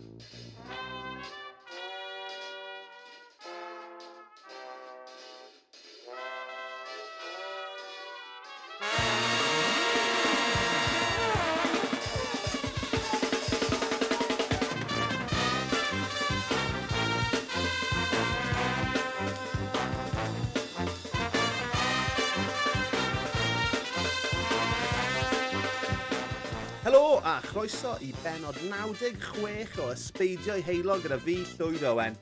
「からだ!」a chroeso i benod 96 o Ysbeidiau Heilo gyda fi Llwyd Owen.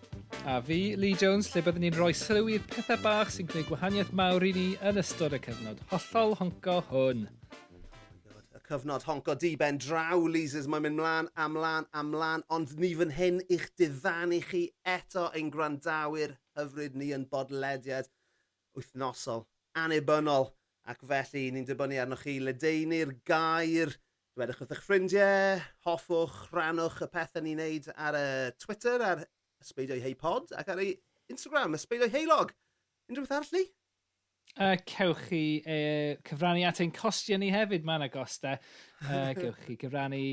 A fi, Lee Jones, lle byddwn ni'n rhoi sylw i'r pethau bach sy'n gwneud gwahaniaeth mawr i ni yn ystod y cyfnod hollol honco hwn. Y cyfnod honco di ben draw, Leasers. Mae'n mynd mlaen, amlaen, amlaen, ond ni fan hyn i'ch diddannu chi eto ein gwrandawyr hyfryd ni yn bodlediad wythnosol, anebynol, ac felly ni'n dibynnu arnoch chi ledeinu'r gair Dwedwch wrth eich ffrindiau, hoffwch, rannwch y pethau ni'n neud ar y Twitter, ar ysbeidio hei pod, ac ar ei Instagram, ysbeidio heilog. Unrhyw beth arall ni? Uh, cewch chi uh, cyfrannu at ein costio ni hefyd, mae'n agosta. Uh, gewch chi cyfrannu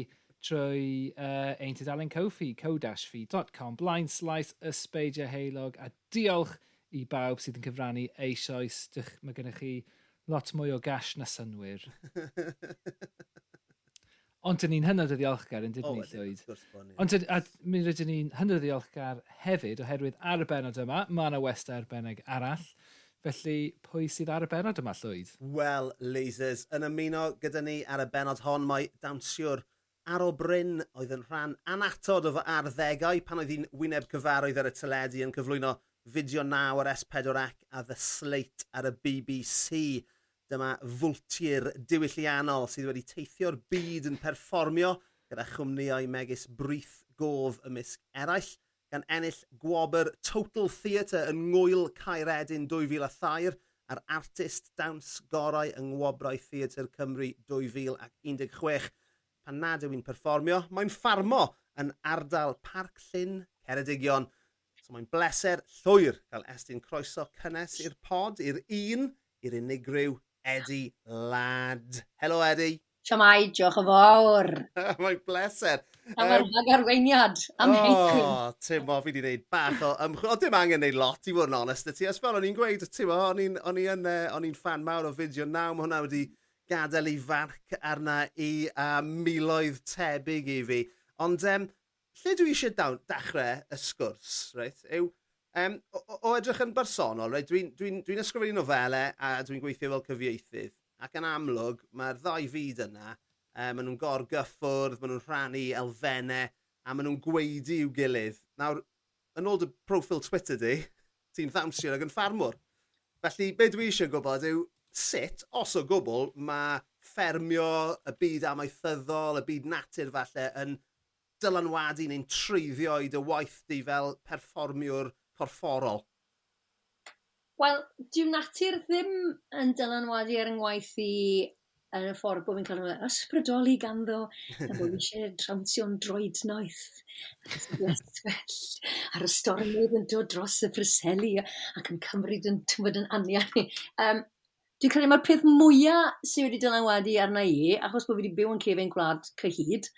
trwy uh, ein tydalen Cofi, co-fi.com, blind slice ysbeidio heilog, a diolch i bawb sydd yn cyfrannu eisoes. Dych, mae gennych chi lot mwy o gash na synwyr. Ond dyn ni'n hynod o ddiolchgar yn dydyn ni llwyd. Ond mi rydyn ni'n hynod o ddiolchgar hefyd oherwydd ar y benod yma, mae yna westa arbennig arall. Felly, pwy sydd ar y benod yma llwyd? Wel, lasers, yn ymuno gyda ni ar y benod hon mae dawnsiwr Aro Bryn oedd yn rhan anatod o fy arddegau pan oedd hi'n wyneb cyfarwydd ar y teledu yn cyflwyno fideo naw ar S4C a The Slate ar y BBC. Dyma fwltir diwylliannol sydd wedi teithio'r byd yn perfformio gyda chwmnio'i megis brith gof ymysg eraill gan ennill gwobr Total Theatre yn ngwyl Caeredin 2002 a'r artist dawns gorau yng Ngwobrau Theatr Cymru 2016. Pan nad yw i'n perfformio, mae'n ffarmo yn ardal Parc Llyn, Ceredigion. So mae'n bleser llwyr cael estyn croeso cynnes i'r pod, i'r un, i'r unigryw Eddie Ladd. Helo, Eddie. Siamai, diolch yn fawr. Mae'n bleser. A mae'r um, arweiniad am heicling. O, Tim, o, fi wedi gwneud bach o ymchwil. O, dim angen gwneud lot, i fod yn onest y ti. Os fel o'n i'n gweud, Tim, o'n i'n uh, fan mawr o fideo naw, mae hwnna wedi gadael i farc arna i a uh, miloedd tebyg i fi. Ond um, lle dwi eisiau dawn, dechrau y sgwrs, reit, yw Um, o, o edrych yn bersonol, right, dwi'n dwi, dwi, dwi ysgrifennu nofelau a dwi'n gweithio fel cyfieithydd. Ac yn amlwg, mae'r ddau fyd yna, um, maen nhw'n gorgyffwrdd, maen nhw'n rhannu elfennau, a maen nhw'n gweidi i'w gilydd. Nawr, yn ôl dy profil Twitter di, ti'n ddawnsio ag yn ffarmwr. Felly, be dwi eisiau gwybod yw sut, os o gwbl, mae ffermio y byd amaethyddol, y byd natur falle, yn dylanwadu neu'n treiddio i dy waith di fel perfformiwr corfforol? Wel, dyw natur ddim yn dylanwadu er ar yngwaith i yn y ffordd bod fi'n cael ei ysbrydoli ganddo, a bod eisiau trawnsio'n droed noeth, a'r y stormydd yn dod dros y friseli ac yn cymryd yn tywed yn anian ni. Um, Dwi'n credu mae'r peth mwyaf sydd wedi dylanwadu arna i, achos bod fi wedi byw yn cefn gwlad cyhyd,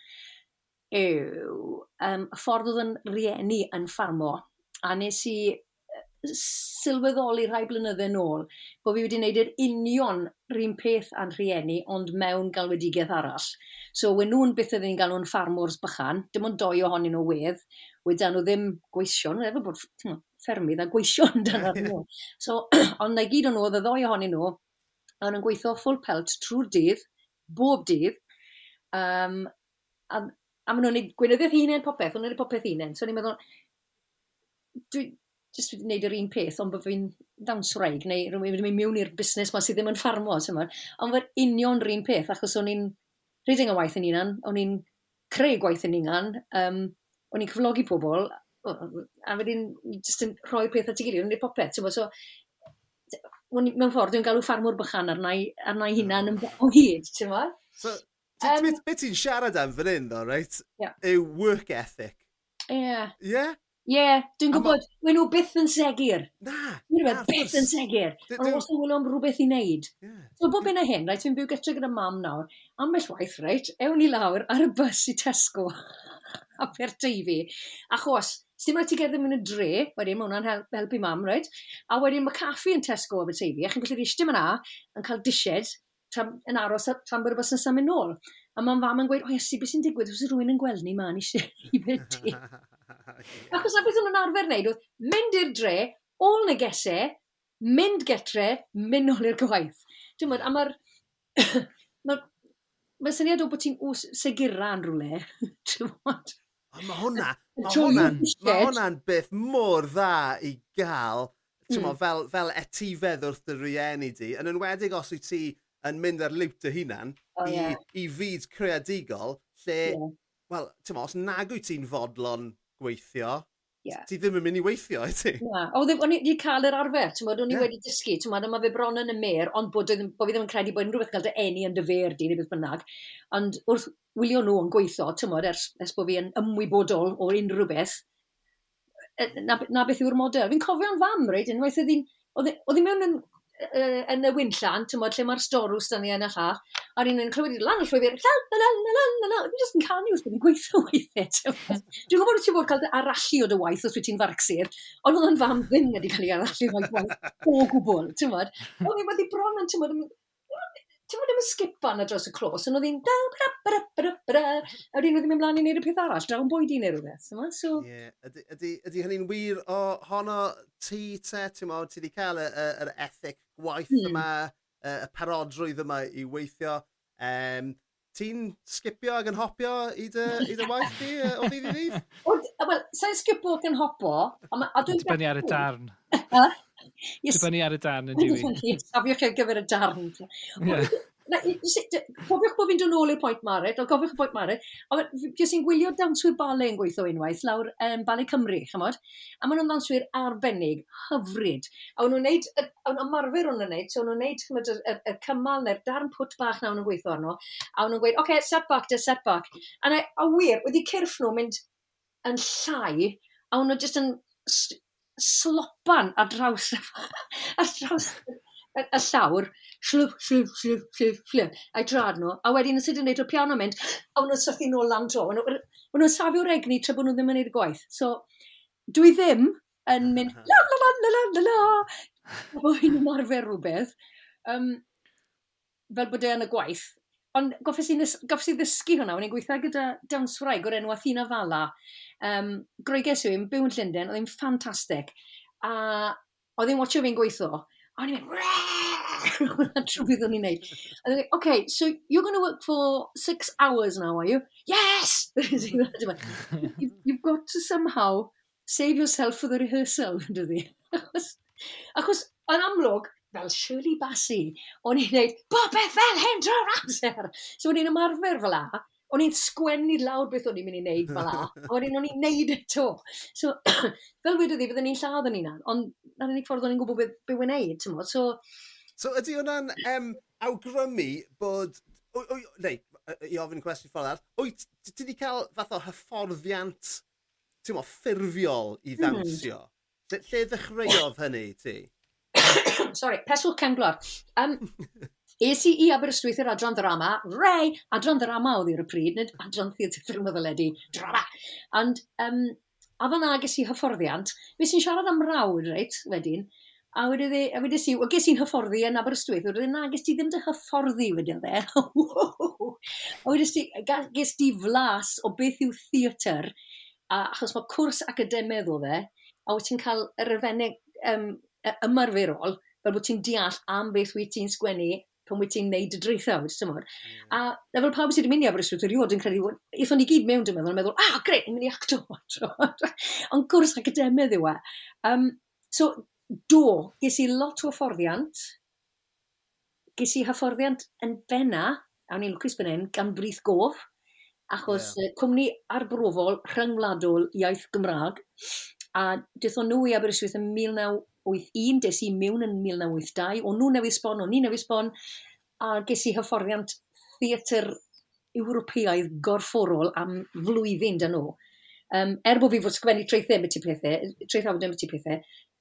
yw um, y ffordd oedd yn rieni yn ffarmo. A nes i sylweddoli rhai blynydde nôl bod fi wedi gwneud yr union rhywun peth a'n rhieni, ond mewn galwedigaeth arall. So, wen nhw'n beth ydyn ni'n galw'n ffarmwrs bychan, dim ond doi ohonyn nhw wedd, wedyn nhw ddim gweision, efo bod ffermydd a gweision yn dan arnyn nhw. So, ond na gyd o'n nhw, oedd y ddoi ohonyn nhw, o'n nhw'n gweithio full pelt trwy'r dydd, bob dydd, um, a, a maen nhw'n gweinyddiaeth hunain popeth, o'n nhw'n popeth hunain. So, ni'n meddwl, dwi jyst wedi gwneud yr un peth, ond bod fi'n ddawnswraig, neu rwy'n mynd mewn i'r busnes ma sydd ddim yn ffarmo, ti'n Ond fe'r union yr un peth, achos o'n i'n rhedeg y waith yn unan, o'n i'n creu gwaith yn unan, um, o'n i'n cyflogi pobl, a wedyn jyst yn rhoi peth at ei gilydd, o'n i'n popeth, ti'n so, mewn ffordd, dwi'n galw ffarmwr bychan arna i hmm. hunan yn o hyd, ti'n So, um, beth ti'n siarad am fan hyn, ddo, right? Yeah. Yw work ethic. Ie. Yeah. Yeah? Ie, yeah, dwi'n gwybod, ma... nhw byth yn segir. Na, na, byth yn segir. Ond os nhw wylio'n rhywbeth i wneud. Yeah. So bob hyn a hyn, rhaid, dwi'n byw gytre gyda mam nawr, ambell waith, rhaid, ewn i lawr ar y bus i Tesco a Perteifi. Achos, sy'n rhaid ti gerdd yn y dre, wedyn mae hwnna'n help, helpu mam, right? A wedyn mae caffi yn Tesco a Perteifi, a chi'n gallu eistedd yna yn cael dished tam, yn aros tan bod y bus yn symud nôl. A mae'n fam yn gweud, o Iesu, beth sy'n digwydd? Os yw rhywun yn gweld ni, ma, ni eisiau i beth Achos a beth o'n arfer wneud oedd mynd i'r dre, ôl negesau, mynd getre, mynd ôl i'r gwaith. Dwi'n meddwl, a mae'r... mae'r ma syniad o bod ti'n segura yn rhywle, ti'n mwyn. Mae hwnna, mae hwnna'n hwnna beth mor dda i gael, mm. fel, fel etifedd wrth dy rieni di, yn enwedig os wyt ti yn mynd ar liwt dy hunan oh, i, yeah. i fyd creadigol, lle, yeah. wel, os nag wyt ti'n fodlon gweithio, yeah. ti ddim yn mynd i weithio, i ti? Na, o, o'n i wedi cael yr arfer, ti'n bod, o'n i yeah. wedi dysgu, ti'n bod, mae fe bron yn y mer, ond bod, bod fi ddim yn credu bod unrhyw beth gael dy eni yn dy fer di, neu beth bynnag, ond wrth wylio nhw yn gweithio, ti'n bod, ers, ers bod fi yn ymwybodol o unrhyw beth, na, na beth yw'r model. Fi'n cofio'n fam, reid, unwaith oedd hi'n, oedd hi mewn yn uh, yn y wynllan, tymod, lle mae'r storws dyn ni yn y llach, a ni'n yn clywed i'r lan y llwyfyr, la, la, la, la, la, la, la, dwi'n just yn canu wrth i'n gweithio weithiau. Hmm. Dwi'n gwybod ti'n bod cael arallu o dy waith os wyt ti'n farcsir, ond oedd yn fam ddim wedi cael ei arallu o'i waith o gwbl, ti'n tymod. Oedd wedi bron yn, tymod, ti'n bod yn sgipan ar dros y clos, ond oedd hi'n da, bra, bra, bra, bra, a wedyn oedd hi'n mynd mlaen i wneud y peth arall, draw yn bwyd i neu rhywbeth. So... Yeah. Ydy, ydy, ydy hynny'n wir o honno ti te, ti'n mo, ti wedi cael yr ethic gwaith mm. yma, y parodrwydd yma i weithio. Um, Ti'n skipio ac yn hopio i dy, i dy waith di o ddydd i ddydd? Wel, sa'n sgipo ac yn hopo. A, a dwi'n... Dibynnu ar y darn. Yes. Dibynnu ar y darn yn diwy. Safiwch ar gyfer y darn. Cofiwch bod fi'n dod nôl i'r pwynt Maret, o cofiwch y pwynt Maret, a ges i'n gwylio dawnswyr bale yn gweithio unwaith, lawr um, Bale Cymru, chymod? A maen nhw'n dawnswyr arbennig, hyfryd. A o'n nhw'n neud, a nhw'n marfer o'n nhw'n neud, so o'n nhw'n neud chymod, y, y, y cymal neu'r darn pwt bach na nhw'n gweithio arno, a o'n nhw'n gweud, oce, okay, set back de set back. A, na, a wir, wedi cyrff nhw mynd yn llai, a o'n nhw jyst yn slopan ar draws, ar draws y, y llawr, slwp, slwp, slwp, slwp, slwb, a'i drad nhw. A wedyn, os ydyn nhw'n neud o piano mynd, a nhw'n sythu nôl lan tro, Wna nhw'n safio'r egni tra bod nhw ddim yn neud y gwaith. So, dwi ddim yn mynd, la la la la la la la, bod hi'n ymarfer rhywbeth. Um, fel bod e yn y gwaith, Ond goffes i, goffes i ddysgu hwnna, o'n i'n gweithio gyda Down Swraig o'r enw Athena Fala. Um, Groeges yw i'n byw yn Llundain, oedd hi'n ffantastig. A oedd hi'n watcho fi'n gweithio, a o'n i'n mynd, trwydd o'n i'n neud. Okay, so you're going to work for six hours now, are you? Yes! You've got to somehow save yourself for the rehearsal, dydy. achos, achos, yn amlwg, fel Shirley Bassey, o'n i'n neud popeth fel hyn drwy'r amser. So o'n i'n ymarfer fel la, o'n i'n sgwennu lawr beth o'n i'n mynd i wneud fel la, a wedyn o'n i'n neud eto. So, fel wedodd i, byddwn ni'n lladd yn unan, ond na'r unig ffordd o'n i'n gwybod beth be wy'n neud, ti'n modd. So, so ydy hwnna'n um, awgrymu bod... Neu, i ofyn cwestiwn ffordd ar, wyt ti wedi cael fath o hyfforddiant, ti'n mo, ffurfiol i hmm. ddawnsio? Mm. Lle ddechreuodd hynny ti? Sorry, peswch cefn. Um, es i i Aberystwyth i'r adran ddrama, rei, adran ddrama oedd i'r pryd, nid adran theatr ffilm o ddyledu, drama. And, um, a fan ages i hyfforddiant, fes i'n siarad am rawd, reit, wedyn, A wedi dde, a wedi si, o ges i'n hyfforddi yn Aberystwyth, wedi na, ges ti ddim dy hyfforddi wedi dde. a wedi si, ges ti flas o beth yw theatr, a, achos mae cwrs academedd o dde, a wyt ti'n cael yr elfennau um, ymarferol, fel bod ti'n deall am beth wyt ti'n sgwennu pan wyt ti'n neud y dreithawd, ti'n mor. Mm. A fel pawb sydd wedi mynd i Aberystwyth, rhywod yn credu, eithon ni gyd mewn, dwi'n meddwl, yn meddwl, ah, gret, ni'n mynd i acto. Ond gwrs academaidd yw e. Um, so, do, ges i lot o hyfforddiant, ges i hyfforddiant yn benna, a ni'n lwcus ben hyn, gan Brith Gof, achos yeah. cwmni arbrofol rhyngwladol iaith Gymraeg, a dethon nhw i Aberystwyth yn 19 wyth un, des i mewn yn 1982, o'n nhw newydd sbon, o'n i newydd sbon, a ges i hyfforddiant theatr Ewropeaidd gorfforol am flwyddyn dyn nhw. Um, er bod fi fod sgwennu treithau traethau ambiti pethau, traethawd ambiti pethau,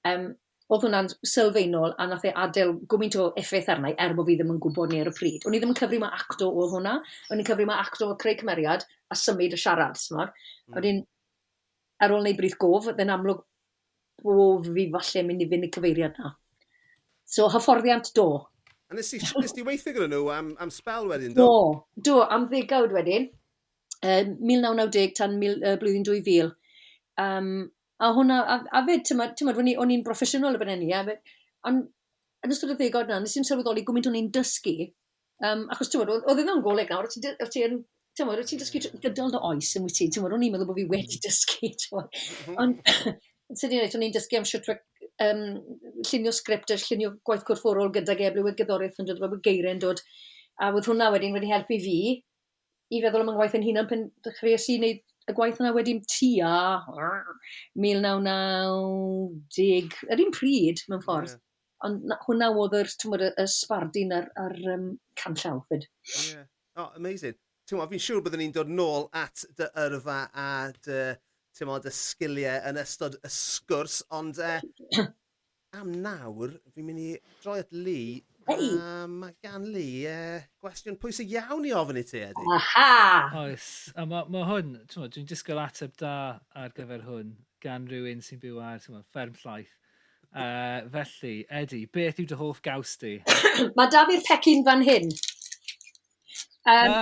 um, oedd hwnna'n sylfaenol a nath e adael gwmynt o effaith arna i er bod fi ddim yn gwybod ni ar y pryd. O'n i ddim yn cyfri mae acto o hwnna, o'n i'n cyfri mae acto o creu cymeriad a symud y siarad, smog. Mm. O'n ar ôl neu brith gof, oedd yn amlwg bod fi falle mynd i fynd i cyfeiriad na. So, hyfforddiant do. A nes i, nes i weithio gyda nhw am, am spel wedyn, do? Do, do am ddegawd wedyn. Um, 1990 tan mil, uh, blwyddyn 2000. Um, a hwnna, a, a fyd, ti'n meddwl, o'n i'n broffesiynol y benenni, a ond yn ystod y ddegawd na, nes i'n sylweddoli gwmynt o'n i'n dysgu, um, achos ti'n meddwl, oedd e yn goleg nawr, oedd ti'n meddwl, ti'n dysgu gydol dy oes yn wyt ti, ti'n meddwl, o'n i'n meddwl bod fi wedi dysgu, tymod. Mhm. Ond, sydd i'n o'n i'n dysgu am siwt um, llunio sgript a llunio gwaith corfforol gyda eblyw y gyddoriaeth yn dod, mae geiriau'n dod. A oedd hwnna wedyn wedi helpu fi i feddwl am yng ngwaith yn hunan pen dechreuais i wneud y gwaith yna wedi'n tua 1990, yr un pryd mewn ffordd. Yeah. Ond hwnna oedd yr, y, y sbardun ar, ar um, canllaw fyd. Yeah. Oh, amazing. Ti'n fi'n siŵr byddwn ni'n dod nôl at dy yrfa a dy tymod, y sgiliau yn ystod y sgwrs, ond uh, am nawr, fi'n mynd i droi at Lee. Hey. Um, gan Lee, uh, gwestiwn pwysig iawn i ofyn i ti, Eddie. Aha! Oes, a mae ma hwn, dwi'n disgwyl ateb da ar gyfer hwn gan rhywun sy'n byw ar ma, fferm llaeth. Uh, felly, Eddie, beth yw dy hoff gaws di? mae da fi'r pecyn fan hyn. Um,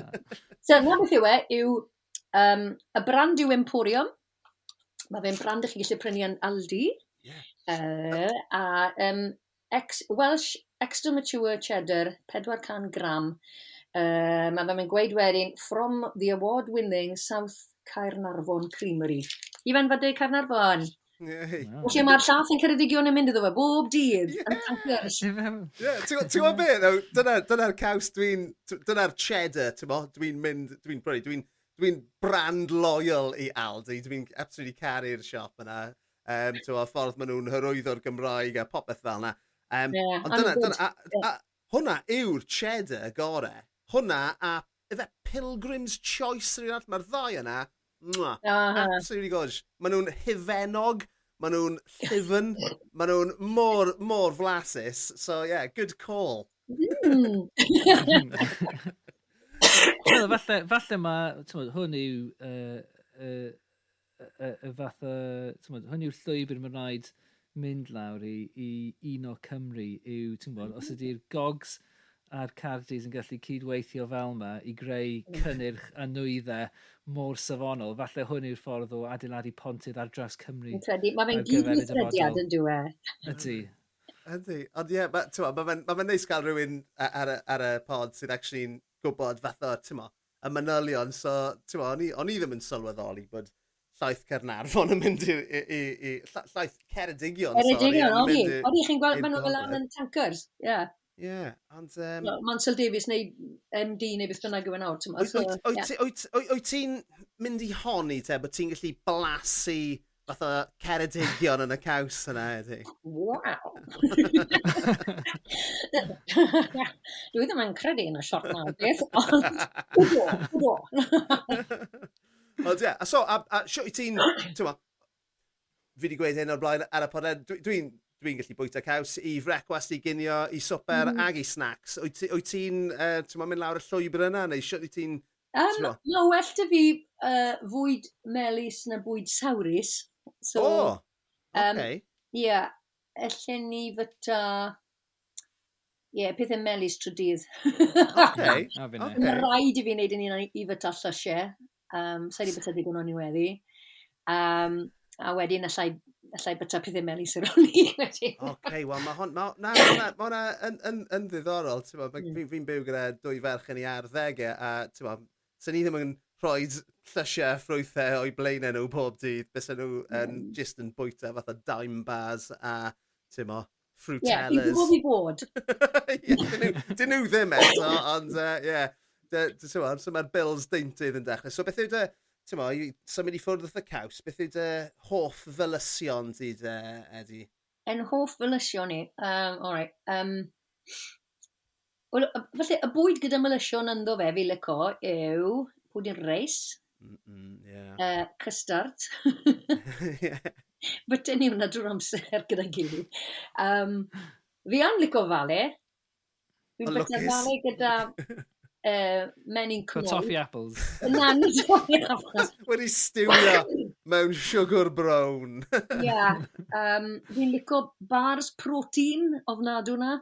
so, na beth yw e, yw Um, y brand yw Emporium. Mae fe'n brand ych chi gallu prynu yn Aldi. Yeah. Uh, a um, ex, Welsh Extra Mature Cheddar, 400 gram. Uh, mae fe'n gweud wedyn, from the award-winning South Caernarfon Creamery. Ifan Fadau Caernarfon. Felly mae'r llath yn Ceredigion yn mynd iddo fe bob dydd. Ie, ti'n gwybod beth? Dyna'r caws dwi'n... Dyna'r cheddar, ti'n Dwi'n mynd... Dwi'n brynu... Dwi'n dwi'n brand loyal i Aldi. Dwi'n absolutely caru'r siop yna. Um, a ffordd maen nhw'n hyrwyddo'r Gymraeg a popeth fel yna. Um, yeah, ond dyna, dyna, a, a, hwnna yw'r cheddar gore. Hwnna a efe Pilgrim's Choice rhywun arall. Mae'r ddau yna, mwah, uh -huh. absolutely gorge. Maen nhw'n hifenog, maen nhw'n llyfn, maen nhw'n mor, mor flasus. So yeah, good call. Mm. mm. well, falle, falle mae, tymod, hwn yw uh, uh, y, y fath o, hwn yw'r llwybr mae'n rhaid mynd lawr i, i un o Cymru yw, ti'n bod, os ydy'r gogs a'r cardis yn gallu cydweithio fel yma i greu cynnyrch a nwyddau mor safonol, falle hwn yw'r ffordd o adeiladu pontydd ar draws Cymru. Mae fe'n gyd weithrediad yn dwe. Ydy. Ydy. Ond ie, yeah, mae ma fe'n ma neis gael rhywun ar, ar y pod sydd actually'n gwybod fath fatha, tymo, y manylion. So, tymo, o'n i, on i ddim yn sylweddoli bod llaeth Cernarfon yn mynd i... i, i, i llaeth Ceredigion, Ceredigion, o'n i. O'n i chi'n gweld maen nhw fel lan yn tankers, ie. Ie, ond... Um... Mansell Davies neu MD neu beth bynnag yw yn awr, ti'n Wyt ti'n mynd i honi te, bod ti'n gallu blasu fath o ceredigion yn y caws yna ydy. Waw! Dwi ddim yn credu yn y siop na beth, ond wdo, wdo. Ond ie, a so, a, a sio i ti'n, ti'n ma, fi wedi gweud hyn o'r blaen ar y podled, dwi'n dwi, dwi gallu bwyta caws i frecwast, i ginio, i swper mm. ag i snacks. Wyt ti'n, uh, ti'n mynd lawr y llwybr yna, neu sio i ti'n... Um, no, well da fi uh, fwyd melus na bwyd sawris. So! Oh, okay. Um, yeah, allan ni fyta... Ie, yeah, pethau melis trwy dydd. okay. Mae rhaid i fi wneud yn un i fyta llysiau. Um, Sa'i di byta ddigon o'n i weddi. Um, a wedyn allai allai byta pethau melus ar ôl i. Oce, okay, wel mae hwn, mae ma, ma, ma, ma yn, yn, yn ddiddorol, mm. fi'n fi byw gyda dwy ferch yn ei arddegau, a ti'n ma, sy'n ni ddim yn rhoi llysiau ffrwythau e o'i blaenau nhw pob dydd, bys nhw yn mm. just yn bwyta fath o dime bars a, ti'n mo, fruitellers. Ie, yeah, i fod i fod. Dyn nhw ddim eto, ond ie. Uh, yeah. So mae'r Bills deintydd yn dechrau. So beth yw dy, ti'n mo, symud i ffwrdd wrth y caws, beth yw dy hoff felusion di dy, Edi? En hoff felusion ni? Um, all right. Um, well, falle y bwyd gyda mylysion ynddo fe fi lyco yw pwdin reis, Mm -mm, yeah. uh, cystart. yeah. Bytyn ni hwnna drwy'r amser gyda gilydd. Um, fi am licio fale. Fi'n byta fale gyda uh, menyn cnoi. Toffee apples. Na, ni toffee apples. Wedi stiwio mewn sugar brown. Ie. yeah. Um, fi'n licio bars protein ofnadw na.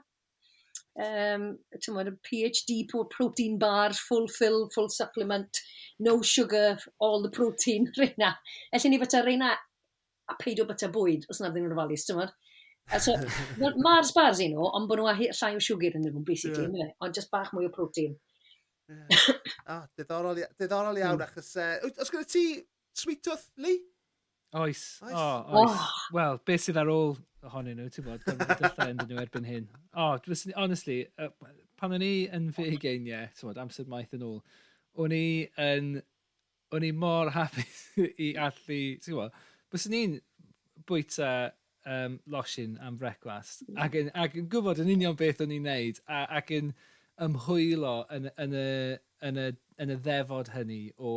Um, ti'n y PhD protein bars, full fill, full supplement no sugar, all the protein, reina. Elli ni fyta reina a peidio byta bwyd, os na ddim yn ofalus, ti'n mwyn? So, Mae'r spars un o, ond bod nhw llai o sugar yn nhw, basically, yeah. ond just bach mwy o protein. Yeah. ah, diddorol, diddorol iawn, mm. achos... Uh, os gyda ti sweet tooth, Lee? Oes. Oes. Oh, oes. Oh. Wel, beth sydd ar ôl ohonyn nhw, ti'n bod, dyllai yn nhw erbyn hyn. Oh, honestly, uh, pan o'n i yn fy hugeiniau, bod, amser maith yn ôl, o'n i yn... O'n i mor hapus i allu... Ti'n gwybod? Bys ni'n bwyta um, losin am brecwast hmm. ac yn, ac yn gwybod yn union beth o'n i'n neud a, ac yn ymhwylo yn, yn, y, yn, y, yn y ddefod hynny o,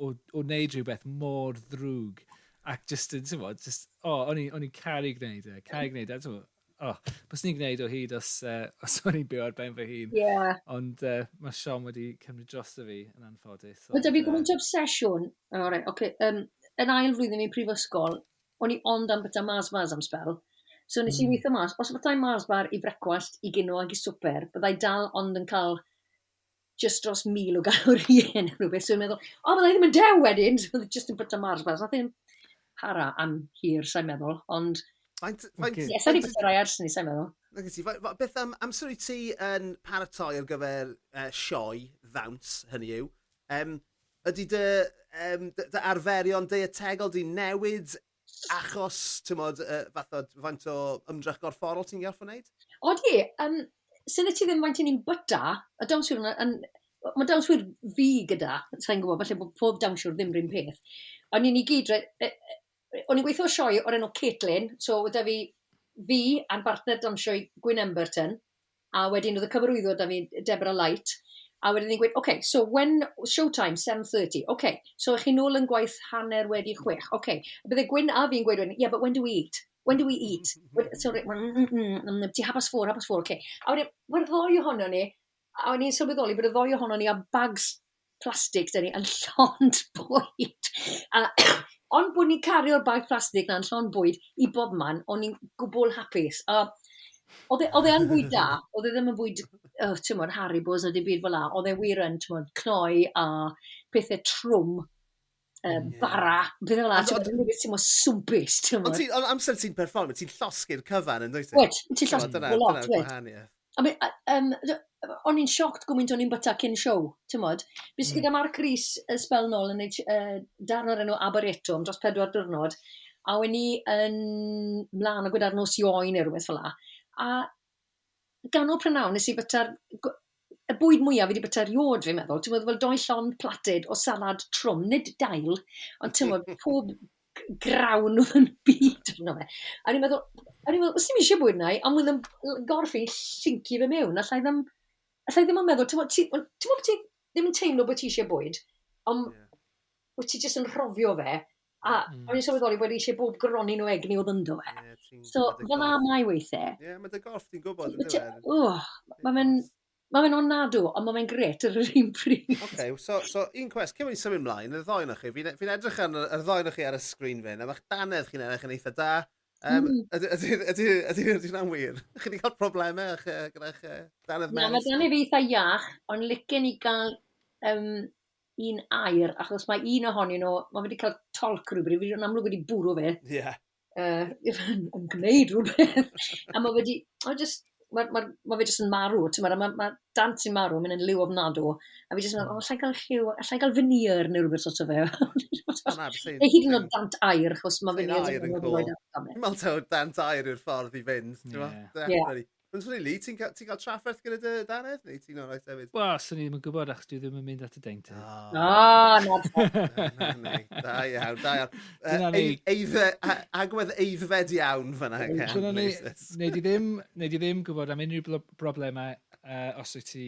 o, o wneud rhywbeth mor ddrwg ac just yn, ti'n bod, just, o, oh, o'n i'n caru gwneud e, caru hmm. gwneud e, ti'n bod, oh, bys ni'n gwneud o hyd os, uh, os o'n i'n byw ar ben fy hun. Yeah. Ond uh, mae Sean wedi cymryd dros fi yn anffodus. Mae da fi gwybod obsesiwn. Oh, right, okay. um, yn ail flwyddyn i'n prifysgol, o'n i ond am byta mas-mas am spel. So nes i mm. weithio mas, os byddai mas-bar i brecwast, i gyno ag i swper, byddai dal ond yn cael just dros mil o galorien yn rhywbeth. So i'n meddwl, o, oh, byddai ddim yn dew wedyn, so byddai just yn byta mas-mas. Nath i'n para am hir, sa'n meddwl, ond Ie, sa'n i beth roi ars ni, sa'n meddwl. Ti, beth am amser i ti yn paratoi ar gyfer uh, sioe, ddawns, hynny yw, um, ydy dy, um, dy arferion deiategol di newid achos, ti'n modd, uh, e, fath o faint o ymdrech gorfforol ti'n gorff o wneud? Odi, um, sy'n ti ddim faint i ni'n byta, a dawnswyr yn, mae dawnswyr fi gyda, sa'n gwybod, falle bod pob dawnswyr ddim rhywun peth, ond ni'n i ni gyd, e, o'n i'n gweithio sioe o'r enw Caitlin, so wedi fi fi a'n bartner dansio Gwyn Emberton, a wedyn oedd y cyfarwyddo da fi Deborah Light, a wedyn ni'n gweud, OK, so when showtime, 7.30, OK, so chi nôl yn gwaith hanner wedi chwech, OK. Bydde Gwyn a fi'n gweud wedyn, yeah, but when do we eat? When do we eat? Sorry, mm, mm, mm, ti habas ffôr, habas ffôr, OK. A wedyn, mae'r ddoi ohono ni, a wedyn ni'n sylweddoli bod y ddoi ohono ni a bags plastig dyn ni yn llond bwyd. A, ond bod ni'n cario'r bag plastig na'n llond bwyd i bob man, o'n i'n gwbl hapus. A, Oedd e, e yn fwy da, oedd e ddim yn fwy, oh, ti'n mwyn, Haribos a dim byd fel la, oedd e wir yn, ti'n mwyn, cnoi a pethau trwm, um, bara, beth fel la, ti'n mwyn, swmpus, ti'n mwyn. Ond amser ti'n perform, ti'n llosgu'r cyfan yn dweud? E? ti? Wyt, ti'n llosgu'r lot, wyt. A, um, o'n i'n sioct gwmynt o'n i'n byta cyn siow, ti'n modd? Bys gyda. Hmm. Mark Rhys y spel nôl yn neud uh, darn o'r enw Aberetum dros pedwar diwrnod, a wen i yn mlaen o gwyda'r nos ioi neu rhywbeth fel la. A gan o prynawn nes i byta'r y bwyd mwyaf fi wedi byta'r iod fi'n meddwl, ti'n meddwl fel doi llon platyd o salad trwm, nid dail, ond ti'n meddwl pob grawn oedd yn byd yn fe. A ni'n meddwl, a ni'n meddwl, os ti'n eisiau bwyd na i, ond wydd yn gorff llincu fe mewn, allai ddim allai ddim yn meddwl, ti'n meddwl bod ti ddim yn teimlo bod ti eisiau bwyd, ond yeah. wyt ti jyst yn rhofio fe, a mm. o'n i'n sylweddoli bod eisiau bob gronni nhw egni o ddyndo fe. Yeah, so, fel na mae weithiau. Ie, yeah, mae dy gorff ti'n gwybod, ynddo e? fe? Mae'n Mae fe'n onadw, ond mae fe'n gret ar yr un pryd. Okay, so, so un cwest, cyn mynd symud ymlaen, y ddoen o'ch chi, fi'n e-, fi edrych ar y ddoen o'ch chi ar y sgrin fe, a mae'ch danedd chi'n edrych yn eitha da, Um, Ydy'n yna'n wir? Chi wedi cael problemau uh, gyda'ch uh, dannedd mens? Na, mae dannedd eitha iach, ond licen i gael um, un air, achos mae un ohonyn nhw, mae wedi cael tolc rhywbryd, fi yn amlwg wedi bwrw fe. Ie. Yeah. Uh, yn gwneud rhywbeth. a mae wedi, o, just mae ma, ma fe jyst yn marw, ti'n meddwl, mae ma dant sy'n marw, mynd yn liw ofnadw, a fi jyst yn meddwl, o, allai gael lliw, allai gael veneer neu rhywbeth sort o fe. Neu hyd yn oed dant air, chos mae veneer yn cool. Dwi'n meddwl dant air e. yw'r ffordd i fynd, ti'n meddwl? Ond swn i swnili, ti'n cael, ti cael trafferth gyda dy danedd, neu ti'n o'r oes hefyd? Wel, swn i ddim yn gwybod achos dwi ddim yn mynd at y deinty. O, oh. oh, no. Da iawn, da iawn. Agwedd eiddfed iawn fyna. Dyna ni, wneud i ddim, ddim gwybod am unrhyw broblemau uh, os wyt ti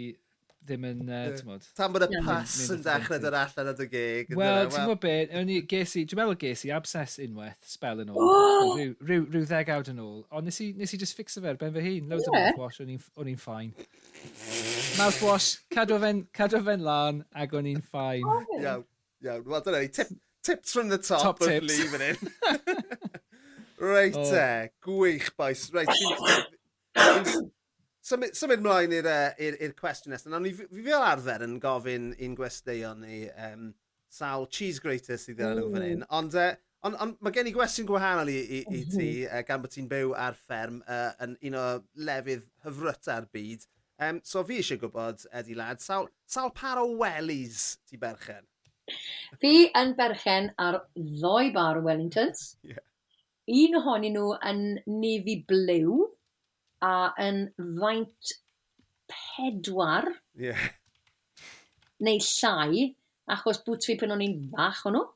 ddim yn, uh, ti'n modd... Tan bod y pas yn dechrau dod allan at y gig. Wel, ti'n modd beth, o'n i ges i, dwi'n meddwl ges i abscess unwaith, spel yn ôl, rhyw, rhyw, rhyw ddegawd yn ôl, ond nes i, nes i just ffixo fe ar ben fy hun, loads yeah. o mouthwash, o'n i'n ffain. Mouthwash, cadw fe'n lan, ac o'n i'n ffain. Iawn, iawn, wel dyna ni, tip, tips from the top, top of tips. leaving in. Reit oh. e, gwych boes. Reit, symud, symud mlaen i'r uh, cwestiwn nesaf. Nawr, fi, fi fel arfer yn gofyn un gwesteion ni um, sawl cheese grater sydd yn nhw fan hyn. Mm. Ond, uh, on, on, mae gen i gwestiwn gwahanol i, i, i ti, uh, gan bod ti'n byw ar fferm uh, yn un o lefydd hyfryta'r byd. Um, so fi eisiau gwybod, Eddie lad, sawl, sawl par o wellies ti berchen? Fi yn berchen ar ddoi bar Wellingtons. Yeah. Un ohonyn nhw yn nefi blew a yn faint pedwar yeah. neu llai, achos bwt fi pen o'n i'n fach o'n nhw.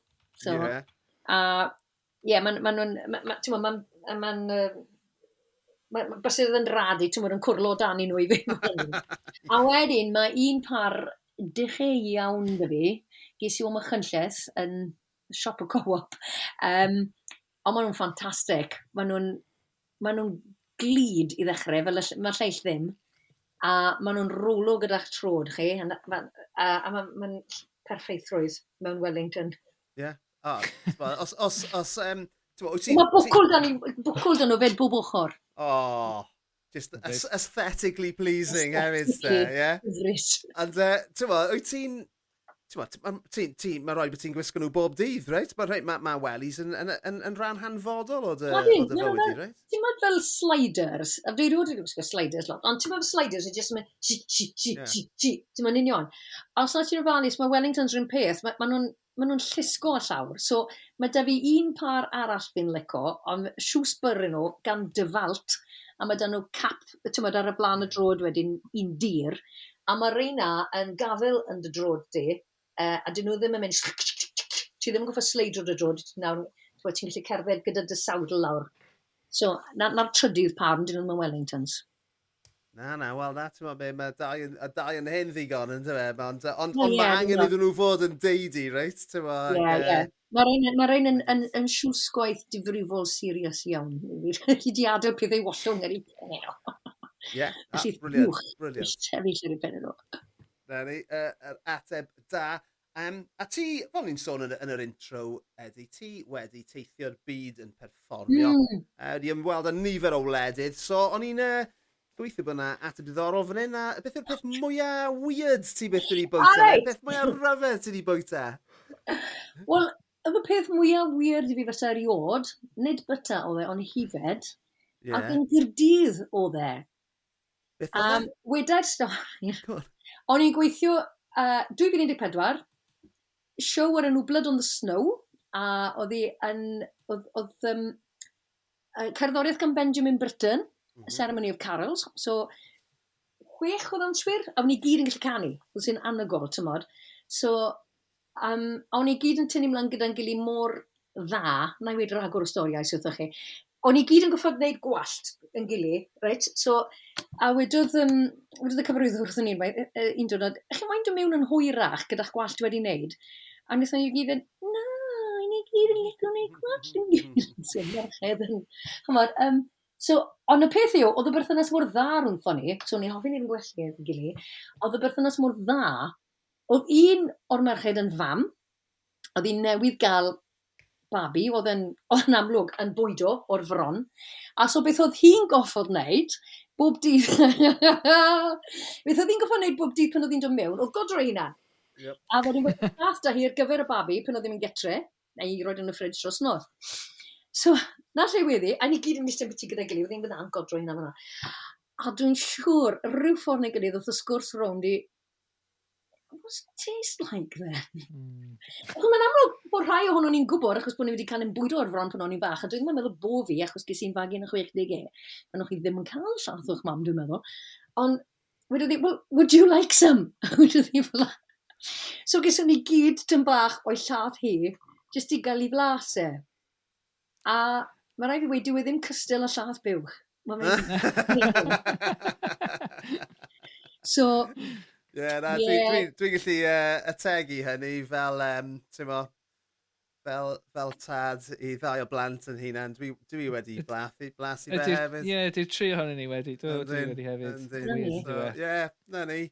So, yeah. A, ie, yeah, ma'n, ma, ma, ti'n ma'n, ma'n, ma, bysedd yn radu, ti'n yn cwrlo dan i nhw i fi. a wedyn, mae un par dechrau iawn dy fi, ges i o'm ychynlles yn siop o co-op, um, ond maen nhw'n ffantastig. Maen nhw'n ma nhw glid i ddechrau, fel mae'r lleill ddim. A maen nhw'n rwlo gyda'ch trod chi, a, a, a, a maen ma perfeithrwydd mewn Wellington. Ie. Yeah. Ah, os, os, os, um, Mae bwcwl dan, bwcl dan nhw fed bob ochr. Oh, just aesthetically pleasing hefyd, yeah? And, uh, ti'n wyt ti'n t'mod ma'n ti ti ma' rhaid bod ti'n gwisgo nhw bob dydd reit Mae rhei ma' ma' wellies yn yn yn yn rhan hanfodol o dy o dy fywyd i, reit? Ti'n meddwl fel sliders a dwi rioed wedi gwisgo sliders lot ond ti'n meddwl sliders yn just yn mynd chi chi chi chi chi ti'n meddwl union. Os na ti'n ofalus mae Wellingtons rhywun peth mae ma' nhw'n ma' nhw'n llusgo a llawr so mae da fi un par arall fi'n lico ond shoesbur nhw gan dyfalt a mae da nhw cap ti'n meddwl, ar y blaen y hmm. drod wedyn un dir a mae reina yn gafel yn dy drod di Uh, a dyn nhw ddim yn mynd... Ti ddim yn goffa sleidio dy drod, nawr, ti'n gallu cerdded gyda dy sawdl lawr. So, na'r na trydydd parn, dyn nhw'n Wellingtons. Na, na, wel, na, ti'n meddwl mae dau, y dau yn hyn ddigon, yn dweud, ond ond, on, on yeah, mae angen iddyn nhw fod yn deudi, reit? Ie, ie. Mae'r ein, ma ein yn, yn, yn siws difrifol serius iawn. Chi di adael pethau wallwng ar ei pen nhw. Ie, brilliant, brilliant. Sefyll ar ei pen nhw. Na ni, yr uh, er ateb da. Um, a ti, fel ni'n sôn yn, yn yr intro, Eddie, ti wedi teithio'r byd yn perfformio. Mm. Uh, di ymweld â nifer o wledydd, so o'n i'n uh, gweithio bod yna ateb diddorol fan hyn, a beth yw'r peth mwyaf weird ti beth wedi bwyta? Right. Beth mwyaf rhyfedd ti wedi bwyta? Wel, y peth mwyaf weird i fi fysa eriod, nid byta o dde, ond hifed, yeah. ac yn gyrdydd oedd e. Um, wedai'r stori, O'n i'n gweithio uh, 2014, siow ar enw Blood on the Snow, a oedd i yn, oedd, oedd um, uh, cerddoriaeth gan Benjamin Britten, mm -hmm. Ceremony of Carols, so chwech o ddawnswyr, a o'n i gyd yn gallu canu, oedd sy'n anygol, tymod. So, um, a i gyd yn tynnu mlaen gyda'n gili mor dda, na i wedi rhagor o storiau sydd chi, o'n i gyd yn goffod wneud gwallt yn gili, right? So, a wedodd, um, wedodd y cyfarwyddwr wrthyn ni'n un, un diwrnod, chi'n moyn dod mewn yn hwyrach gyda'ch gwallt wedi wneud? A wnaethon ni gyd yn, na, i ni gyd yn licio wneud gwallt yn gilydd. Hmm. Sy'n merched yn, chymod, um, So, ond y peth yw, oedd y berthynas mor dda rhwngthon ni, so ni'n hoffi ni'n gwellu yn gili, oedd y berthynas mor dda, oedd un o'r merched yn fam, oedd hi'n newydd gael babi oedd yn, oedd yn amlwg yn bwydo o'r fron. A so beth oedd hi'n goffod wneud, bob dydd... beth oedd hi'n goffod wneud bob dydd pan oedd hi'n dod mewn, oedd godro hynna. Yep. A oedd hi'n wedi da hi ar gyfer y babi pan oedd hi'n getre, neu i roed yn y ffridge dros nodd. So, na lle wedi, a ni gyd yn eistedd beth i gyda gilydd, oedd hi'n byddai'n godro hynna fyna. A dwi'n siŵr, rhyw ffordd neu gilydd, oedd y sgwrs rownd i, what's it taste like then? Mm. Mae'n amlwg bod rhai ohono ni'n gwybod achos bod ni wedi cael ein bwydo ar fron pan o'n i'n bach, a dwi'n meddwl bo fi, achos ges i'n fagu yn y 60au, e, pan o'ch chi ddim yn cael llath o'ch mam, dwi'n meddwl. Ond, wedodd i, well, would you like some? wedodd i fel So gyson ni gyd dyn bach o'i llath hi, jyst i gael ei flas e. A mae rai fi wedi dwi e ddim cystal a lladd bywch. so... Ie, yeah, na, yeah. dwi'n dwi, dwi, dwi gallu uh, ategu hynny fel, um, ti'n mo, fel, fel tad i ddau o blant yn hunan, dwi, dwi wedi blathu, blasu fe hefyd. Ie, yeah, dwi'n tri ohonyn ni wedi, dwi, dwi wedi hefyd. Ie, e? so, yeah, na ni.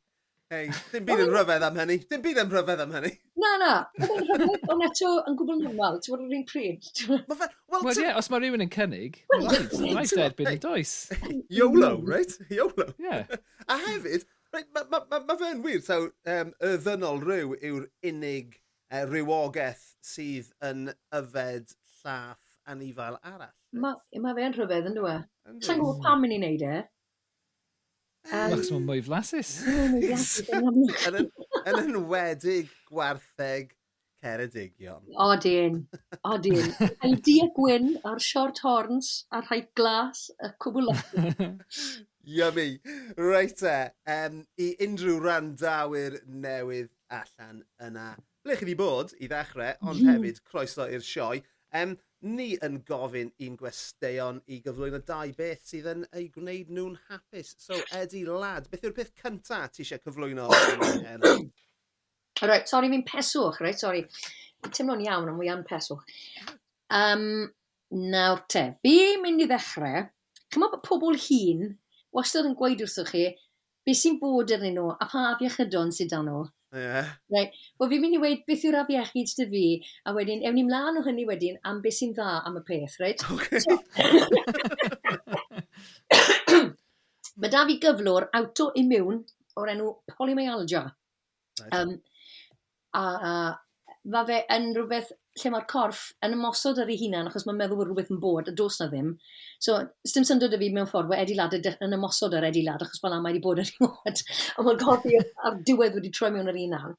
Hei, dim byd yn rhyfedd am hynny. Dim byd yn rhyfedd am hynny. Na, na. Ond eto yn gwbl normal, ti'n bod yr un pryd. Wel, ie, os mae rhywun yn cynnig, mae'n derbyn yn does. YOLO, right? YOLO. Yeah. A hefyd, right, mae ma, ma, ma fe'n wir, so, um, y ddynol rhyw yw'r unig uh, rywogaeth sydd yn yfed llath anifail arall. Mae ma fe'n rhyfedd yn dwi. E? Sa'n gwybod pam yn ei wneud e? Um, Lach mae'n mwy flasus. Yn enwedig gwartheg ceredigion. Odin, odin. Ei di a gwyn a'r short horns a'r rhai glas y cwbl o. Yummy. Reit e, um, i unrhyw randawyr newydd allan yna ble chi wedi bod i ddechrau, ond hefyd croeso i'r sioe. Um, ni yn gofyn i'n gwesteion i gyflwyno dau beth sydd yn ei gwneud nhw'n hapus. So, Eddie, lad, beth yw'r peth cyntaf ti eisiau cyflwyno? Reit, sori, fi'n peswch, reit, sori. Teimlo'n iawn, ond wy'n peswch. Um, nawr te, fi mynd i ddechrau, cymryd bod pobl hun wastad yn gweud wrthych chi beth sy'n bod arnyn nhw a pa afiechydon sydd dan nhw. Yeah. Right. Wel, fi'n mynd i weid beth yw'r afiechyd dy fi, a wedyn, ewn ni mlaen o hynny wedyn am beth sy'n dda am y peth, reit? Mae da fi gyflwr autoimmune o'r enw polymyalgia. Nice. Um, a, a mae fe yn rhywbeth lle mae'r corff yn ymosod ar ei hunan achos mae'n meddwl bod rhywbeth yn bod a dos na ddim. So, dim syndod y fi mewn ffordd mae bod ediladau yn ymosod ar edilad achos fel am mae wedi bod yn rhywbeth a mae'n goffi ar diwedd wedi troi mewn ar un naw.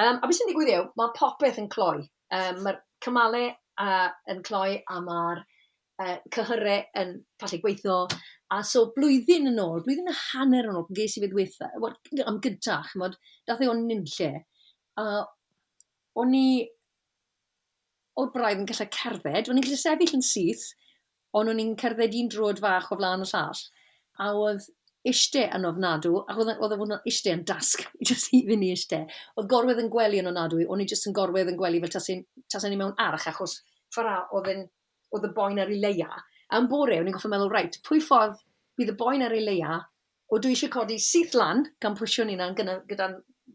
Um, a beth sy'n digwydd yw, mae popeth yn cloi. Um, mae'r cymalau uh, yn cloi a mae'r uh, e, cyhyrau yn falle gweithio. A so blwyddyn yn ôl, blwyddyn y hanner yn ôl, ges i fe dweitha, am gyntaf, chymod, dath ei o'n nynlle. A o'n i o'r braidd yn gallu cerdded, o'n i'n gallu sefyll yn syth, ond o'n i'n cerdded un drod fach o flaen y llall. A oedd eistedd yn ofnadw, a oedd, e, oedd e hwnna eistedd yn dasg, jyst i fynd i eistedd. Oedd gorwedd yn gwely yn ofnadw, o'n i jyst yn gorwedd yn gwely fel tasen ni mewn arach, achos ffara oedd, yn, oedd y boen ar ei leia. A yn bore, o'n i'n goffa meddwl, reit, pwy ffordd bydd y boen ar ei leia, o dwi eisiau codi syth lan, gan pwysio ni na gyda'n gyda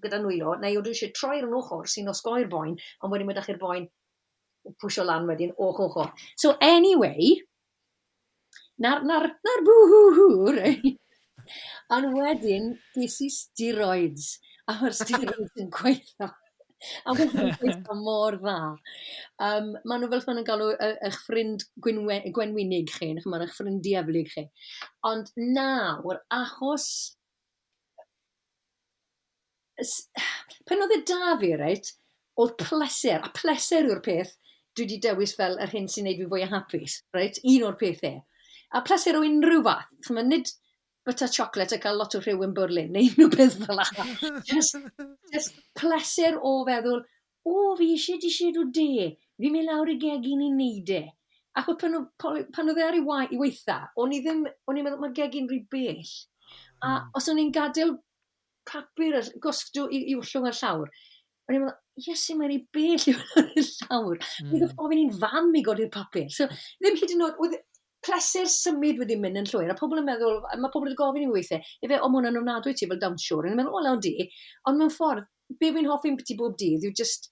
gyda nwylo, neu ydw i eisiau troi'r yn ochr sy'n osgoi'r boen, ond wedyn mae chi'r boen pwysio lan wedyn o'ch ochr. So anyway, na'r, nar, nar bwhwhw, rei. Ond wedyn, ges i steroids, a mae'r steroids yn gweithio. A mae'n gweithio mor dda. Um, maen nhw fel maen nhw'n galw eich ffrind gwenwynig chi, neu maen eich ffrind diaflig chi. Ond nawr, achos pan oedd y e da fi, reit, oedd pleser, a pleser yw'r peth dwi wedi dewis fel yr hyn sy'n neud fi fwy o hapus, reit? Un o'r pethau. E. A pleser o unrhyw fath. Fyma nid byta chocolate a cael lot o rhyw yn bwrlin, neu unrhyw beth fel yna. just, just pleser o feddwl, o fi eisiau di sied o de, fi'n mynd lawr i gegin i neud e. Ac oedd pan, pan oedd e ar ei waith, i weitha, o'n i ddim, o'n i'n meddwl, mae'r gegin rhy bell. A hmm. os o'n i'n gadael papur, gosgdw i, i wllwng ar llawr. O'n i'n meddwl, yes, mae'n meddwl, bell i wllwng ar llawr. Mm. Mi ofyn i'n fam i godi'r papur. So, ddim hyd yn oed, oedd pleser symud wedi mynd yn llwyr, a pobl yn meddwl, mae pobl wedi gofyn i weithiau, efe, o, mae hwnna'n ofnadwy ti fel dawnsiwr, yn meddwl, o, lawn di, ond mewn ffordd, be fi'n hoffi'n beth i bob dydd yw just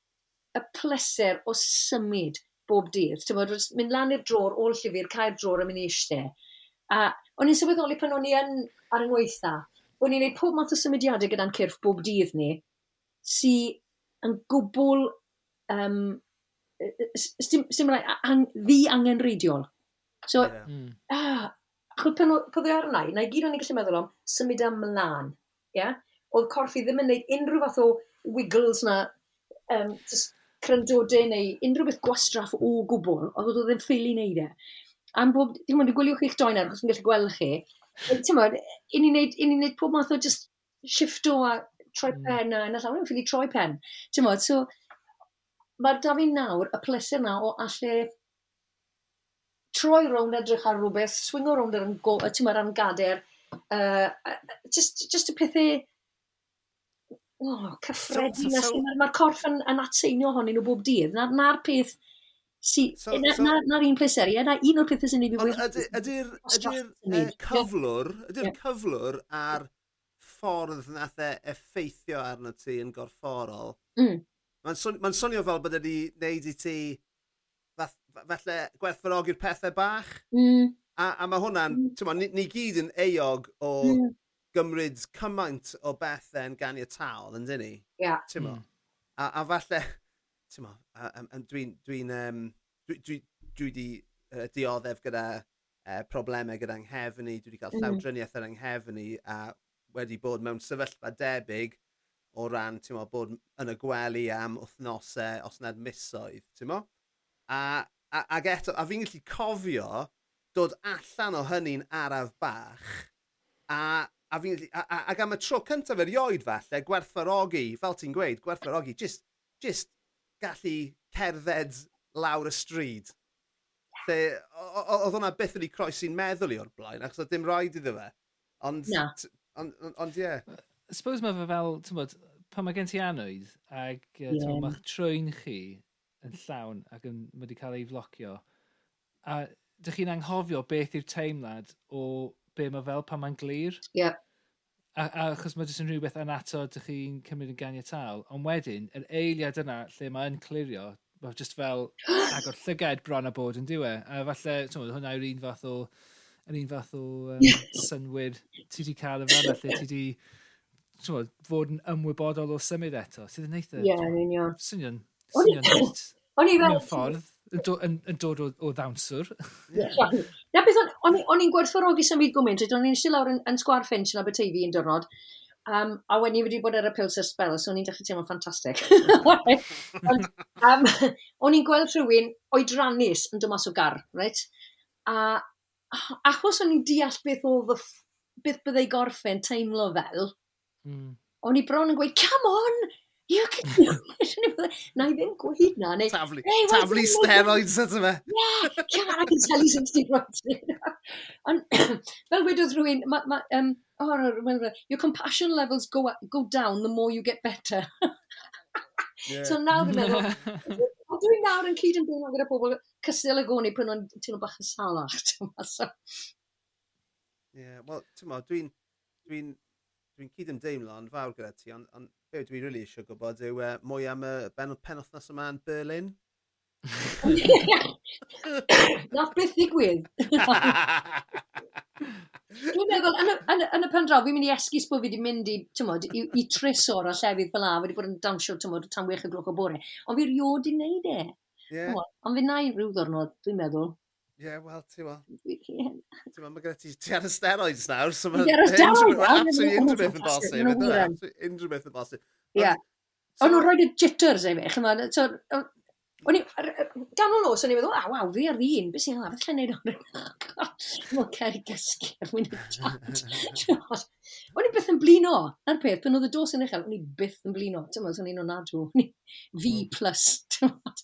y pleser o symud bob dydd. Ti'n bod, mynd lan i'r dror, ôl llyfr, cael dror a mynd i eistedd. A o'n i'n sylweddoli pan o'n i yn ar yng ngweitha, O'n i'n gwneud pob math o symudiadau gyda'n cyrff bob dydd ni, sydd yn gwbl um, sdim, sdim rai, an, ddi angenreidiol. So, yeah. mm. ah, achos pan oedd e ar yna, na i gyd o'n i'n gallu meddwl am symud am mlaen. Yeah? Oedd corffi ddim yn gwneud unrhyw fath o wiggles na, um, cryndodau neu unrhyw beth gwastraff o gwbl, oedd oedd ddim ffili wneud e. Am bob, dim ond i gwylio chi'ch doen ar, achos yn gallu gweld chi, Tymod, i ni wneud, i ni wneud pob math o just shifto a troi hmm. pen a yn y llawer yn ffili troi pen. Tymod, so mae da fi nawr y pleser na o allu troi rownd edrych ar rhywbeth, swingo rownd ar go, tymor am gader, uh, just, just y pethau oh, cyffredin. So, so, so, Mae'r ma corff yn, yn atseino honyn nhw bob dydd. Na'r na, na peth Si, so, na, so, na, na un pleseri, na un o'r pethau sy'n ei fi wedi... Ydy'r cyflwr, ydy'r yeah. cyflwr ar ffordd nath e effeithio arno ti yn gorfforol, mm. mae'n swn, ma swnio fel bod wedi wneud i ti fath, falle gwerthfarogi'r pethau bach. Mm. A, a mae hwnna'n, mm. ni, ni gyd yn eog o mm. gymryd cymaint o bethau yn ganiataol, yn dyn ni? Ia. Yeah. Mm. A, a falle, ti'n mo, dwi'n, dwi'n, um, dwi, dwi, dwi di uh, dioddef gyda uh, problemau gyda nghefn i, dwi wedi cael mm. llawdriniaeth ar nghefn i, a wedi bod mewn sefyllfa debyg o ran, ti'n mo, bod yn y gwely am wythnosau, os nad misoedd, ti'n mo? A, a, ag eto, a fi'n gallu cofio dod allan o hynny'n araf bach, a a fi'n gallu, ac am y tro cyntaf erioed falle, gwerthfarogi, fel ti'n gweud, gwerthfarogi, just, just gallu cerdded lawr y stryd. Lle, oedd hwnna byth wedi croesi'n meddwl i o'r blaen, achos oedd dim rhaid iddo fe. Ond, no. ond, ond, ond ie. Yeah. Suppose mae fe fel, ti'n bod, pan mae gen ti anwyd, ac uh, yeah. mae'ch trwy'n chi yn llawn ac yn, wedi cael ei flocio, a dych chi'n anghofio beth yw'r teimlad o be mae fel pan mae'n glir. Ie. Yeah a, a achos mae jyst yn rhywbeth yn ato ydych chi'n cymryd yn ganiataol, ond wedyn, yr eiliad yna lle mae'n clirio, mae jyst fel agor llyged bron a bod yn diwe. A falle, ti'n hwnna yw'r un fath o, yr un fath o um, synwyr ti wedi cael yn fel lle ti wedi fod yn ymwybodol o symud eto. Sydd yn eitha? Ie, yn union. Swnio'n, swnio'n O'n i fel... ffordd do, yn, yn dod o, o ddawnswr. Yeah. Na beth, o'n i'n gwerthfawrogi symud fyd gwmynt, o'n i'n eisiau lawr yn, yn sgwar ffench yn Aberteifi un dyrnod, um, a wen i wedi bod ar y pils ar spel, so o'n i'n dechrau teimlo'n ffantastig. um, o'n i'n gweld rhywun oedrannus yn dymas o gar, right? A achos o'n i'n deall beth oedd y beth byddai gorffen teimlo fel, mm. o'n i bron yn gweud, come on, You can... do it. Na i ddim gweud na. Neu, taflu, hey, taflu steroids ydw yma. Yeah, yeah, I can tell you some steroids. Ond, fel wedodd rhywun, ma, ma, um, oh, your compassion levels go, up, go down the more you get better. yeah. So nawr dwi'n meddwl, Ond dwi'n nawr yn cyd yn deimlo gyda pobl cystal y goni pan o'n teimlo bach yn salach. Ie, yeah, wel, ti'n mo, dwi'n dwi, n, dwi, cyd yn deimlo yn fawr gyda ti, ond on, be dwi rili really eisiau gwybod yw uh, mwy am y benod penwthnos yma yn Berlin. Nath beth ddigwydd. Dwi'n meddwl, yn y, yn, yn y pen draw, fi'n mynd i esgus bod fi wedi mynd i, tymod, i, i tris a llefydd fel la, wedi bod yn dawnsio, tymod, tan wech y gloch o bore. Ond fi'n rioed i wneud e. Yeah. Ond fi na i rhyw ddwrnod, dwi'n meddwl. Ie, wel, ti'n ma. Ti'n ma, mae gyda ti... Ti ar y steroids nawr, so mae... Ti ar y steroids nawr! Absolutely unrhyw beth yn bosib, ydw e? Absolutely unrhyw beth yn bosib. Ie. O'n nhw'n rhoi y jitters ei fi. chymod. O'n i, gan o'n os, o'n i'n meddwl, a waw, fi ar un, beth sy'n hafod lle neud o'n Mae'n cael ei gysgu ar mwyn i chat. O'n i byth yn blino, na'r peth, pan oedd y dos yn uchel, o'n i byth yn blino. Ti'n meddwl, o'n i'n onadw, o'n i V plus, ti'n meddwl.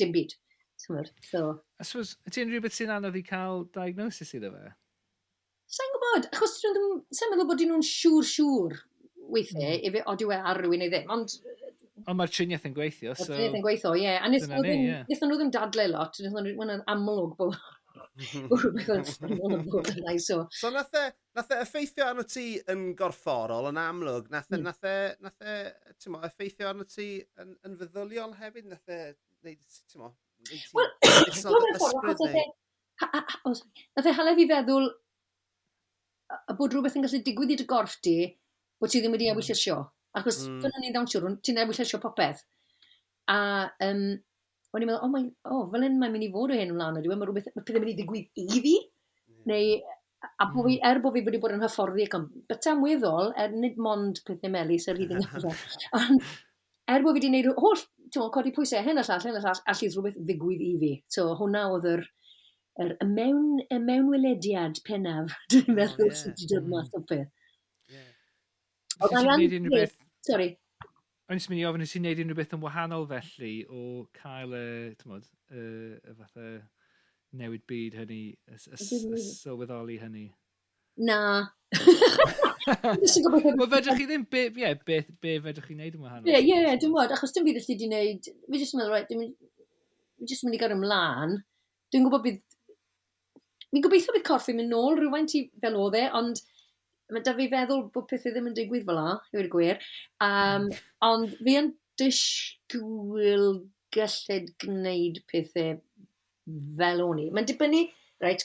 dim byd. Tymwyr, so... I suppose, ydy unrhyw beth sy'n anodd i cael diagnosis iddo fe? Sa'n gwybod, achos dyn nhw ddim... Sa'n meddwl bod nhw'n siŵr-siŵr weithiau, mm. efe odi we ar rhywun neu ddim, ond... Ond mae'r triniaeth yn gweithio, so... Mae'r triniaeth yn gweithio, ie. Yeah. A nes nhw ddim dadle lot, nes nhw yn amlwg bod so, so nath e, nath e effeithio arno ti yn gorfforol, yn amlwg, nath e, mm. nath e, nath e, ti'n mo, effeithio arno ti yn, yn feddyliol hefyd, nath e neud, ti'n mo, Wel, nath e hala fi feddwl a bod rhywbeth yn gallu digwydd i dy gorff di, bod ti ddim wedi ewyll y sio. Achos mm. dyna ni'n dawn siwr, ti'n ewyll y sio popeth. A um, o'n i'n meddwl, oh, my, oh fel un mae'n mynd i fod o hyn ymlaen, ydyw e, mae rhywbeth, mae pethau mynd i digwydd i fi. Neu, a bo fi, er bod fi wedi bod yn hyfforddi ac yn byta am weddol, er nid mond pethau melus ar hyd yn gyfer. Ond, er bod fi wedi gwneud holl, ti'n codi pwysau hyn a llall, hyn a llall, allid rhywbeth ddigwydd i fi. So, hwnna oedd yr, yr y, mewn, y mewnwelediad pennaf, dwi'n meddwl, oh, sydd wedi dod mas o peth. Oedd angen... Gwneud unrhyw beth... Sorry. O'n i'n mynd i ofyn, ysyn i'n neud unrhyw beth yn wahanol felly o cael y, tymod, y, y fatha newid byd hynny, y, y, y, y sylweddoli hynny? Na. Mae fedrwch chi ddim, be, yeah, be, be fedrwch chi wneud yn wahanol. Ie, ie, dwi'n bod, achos dim byd allu di wneud, fi jyst yn meddwl, right, dwi'n jyst yn mynd i gael ymlaen, dwi'n gwybod bydd, mi'n gobeithio bydd corff i'n mynd nôl rhywfaint i fel oedd e, ond mae da fi feddwl bod pethau ddim yn digwydd fel la, yw'r gwir, um, ond fi yn disgwyl galled gwneud pethau fel o'n i. Mae'n dibynnu right?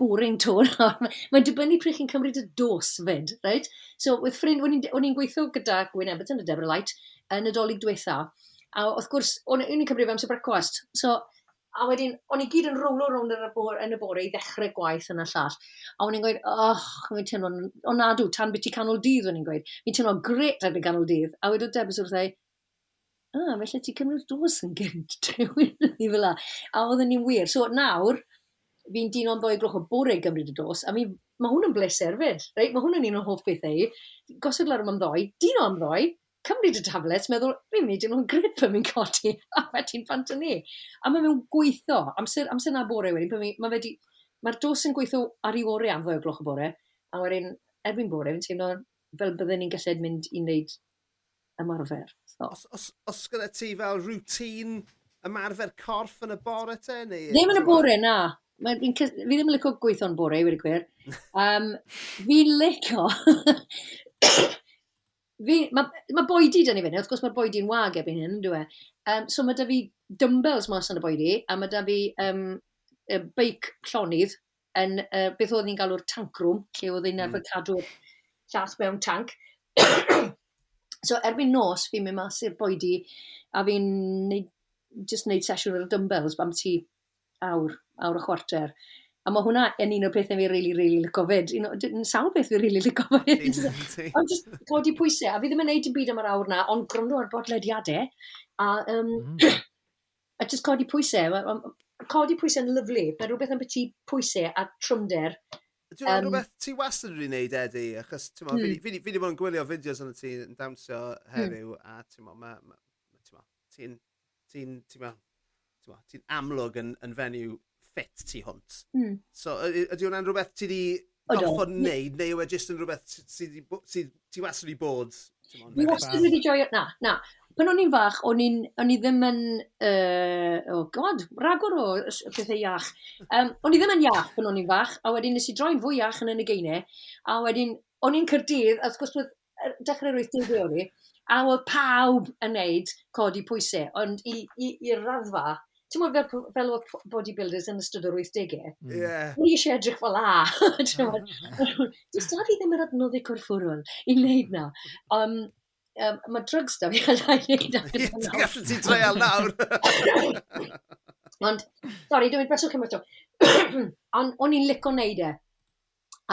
Boring tôn. Mae'n dibynnu pryd chi'n cymryd y dos fyd, right? So, with ffrind, o'n i'n gweithio gyda Gwyn Eberton y Deborah Light yn y dolyg diwetha. A wrth gwrs, o'n i'n cymryd fe amser brecwast. So, a wedyn, o'n i gyd yn rowlo rownd yn y bore, yn y bore i ddechrau gwaith yn y llall. A o'n i'n gweud, och, mi'n teimlo'n, o nadw, tan beth i canol dydd o'n i'n gweud. Mi'n teimlo'n gret ar y canol dydd. A wedyn Debs wrth ei, ah, felly ti cymryd dos yn gynt, i fel la. A oedden ni'n wir. So nawr, fi'n dyn o'n ddoi gloch o bore gymryd y dos, a mi, mae hwn yn bleser fyd, right? Mae hwn yn un o'n hoff bethau i. Gosod lawr am ddoi, dyn o'n ddoi, cymryd y tablets, meddwl, fi'n mynd i'n o'n grip yn mynd codi, a fe ti'n pant yn ni. A mae mewn gweithio, amser, amser na bore wedyn, mae wedi, mae'r dos yn gweithio ar i orau am ddwy o gloch o bore, a wedyn, erbyn bore, fi'n teimlo fel bydden ni'n gallu mynd i wneud ymarfer. So. Os, os, os gyda ti fel rŵtín ymarfer corff yn y bore te? Neu... Ddim yn y bore, na. Mae, fi'n fi ddim yn licio gweithio'n bore, i wedi gwir. Um, fi'n licio... fi, mae ma boedi dyn ni fyny, wrth gwrs mae'r boedi'n wag ebyn hyn, dwi'n e. Um, so mae da fi dumbbells mas yn y boedi, a mae da fi um, beic llonydd yn uh, beth oedd ni'n galw'r tank room, lle oedd ni'n mm. arfer cadw'r llath mewn tank. so erbyn nos, fi'n mynd mas i'r boedi, a fi'n just wneud sesiwn o'r dumbbells, bam ti awr awr a chwarter. A mae hwnna yn un o'r pethau fi'n rili, rili licio fyd. Yn sawl beth fi'n rili licio fyd. ond jyst codi pwysau. A fi ddim yn neud dim byd am yr awr na, ond gryndo ar bodlediadau. A, um, mm. a jyst codi pwysau. Codi pwysau yn lyflu. Mae rhywbeth yn beth pwysau a trwmder. Dwi'n meddwl um, rhywbeth ti wastad wedi wneud, Edi, achos ma, mm. fi hmm. wedi bod yn gwylio fideos yn y ti yn dawnsio hmm. heddiw, mm. a ti'n ma, ma, ti'n ti'n amlwg yn, yn fenyw ffit ti hwnt. Mm. So, ydy hwnna'n rhywbeth ti wedi goffod wneud, neu yw e jyst yn rhywbeth ti wastad wedi bod? Fi wastad wedi joio, na, na. Pan o'n i'n fach, o'n i'n, o'n i ddim yn, uh, oh god, ragor o pethau iach. Um, o'n i ddim yn iach pan o'n i'n fach, a wedyn nes i droi'n fwy iach yn y negeinau, a wedyn o'n i'n cyrdydd, a wrth gwrs oedd dechrau'r 80au o'n i, a oedd pawb yn neud codi pwysau, ond i, i, i raddfa, ti'n mwyn fel, fel o bodybuilders yn ystod o'r 80au? Hmm. Ie. Yeah. Ni eisiau edrych fel a. Dys da fi ddim yr adnoddau corfforol i wneud na. Um, um, mae drugs da fi yn ei wneud na. Ti'n gallu ti dreial nawr. Ond, sori, dwi'n beswch chi'n o. Ond, o'n i'n lico wneud e.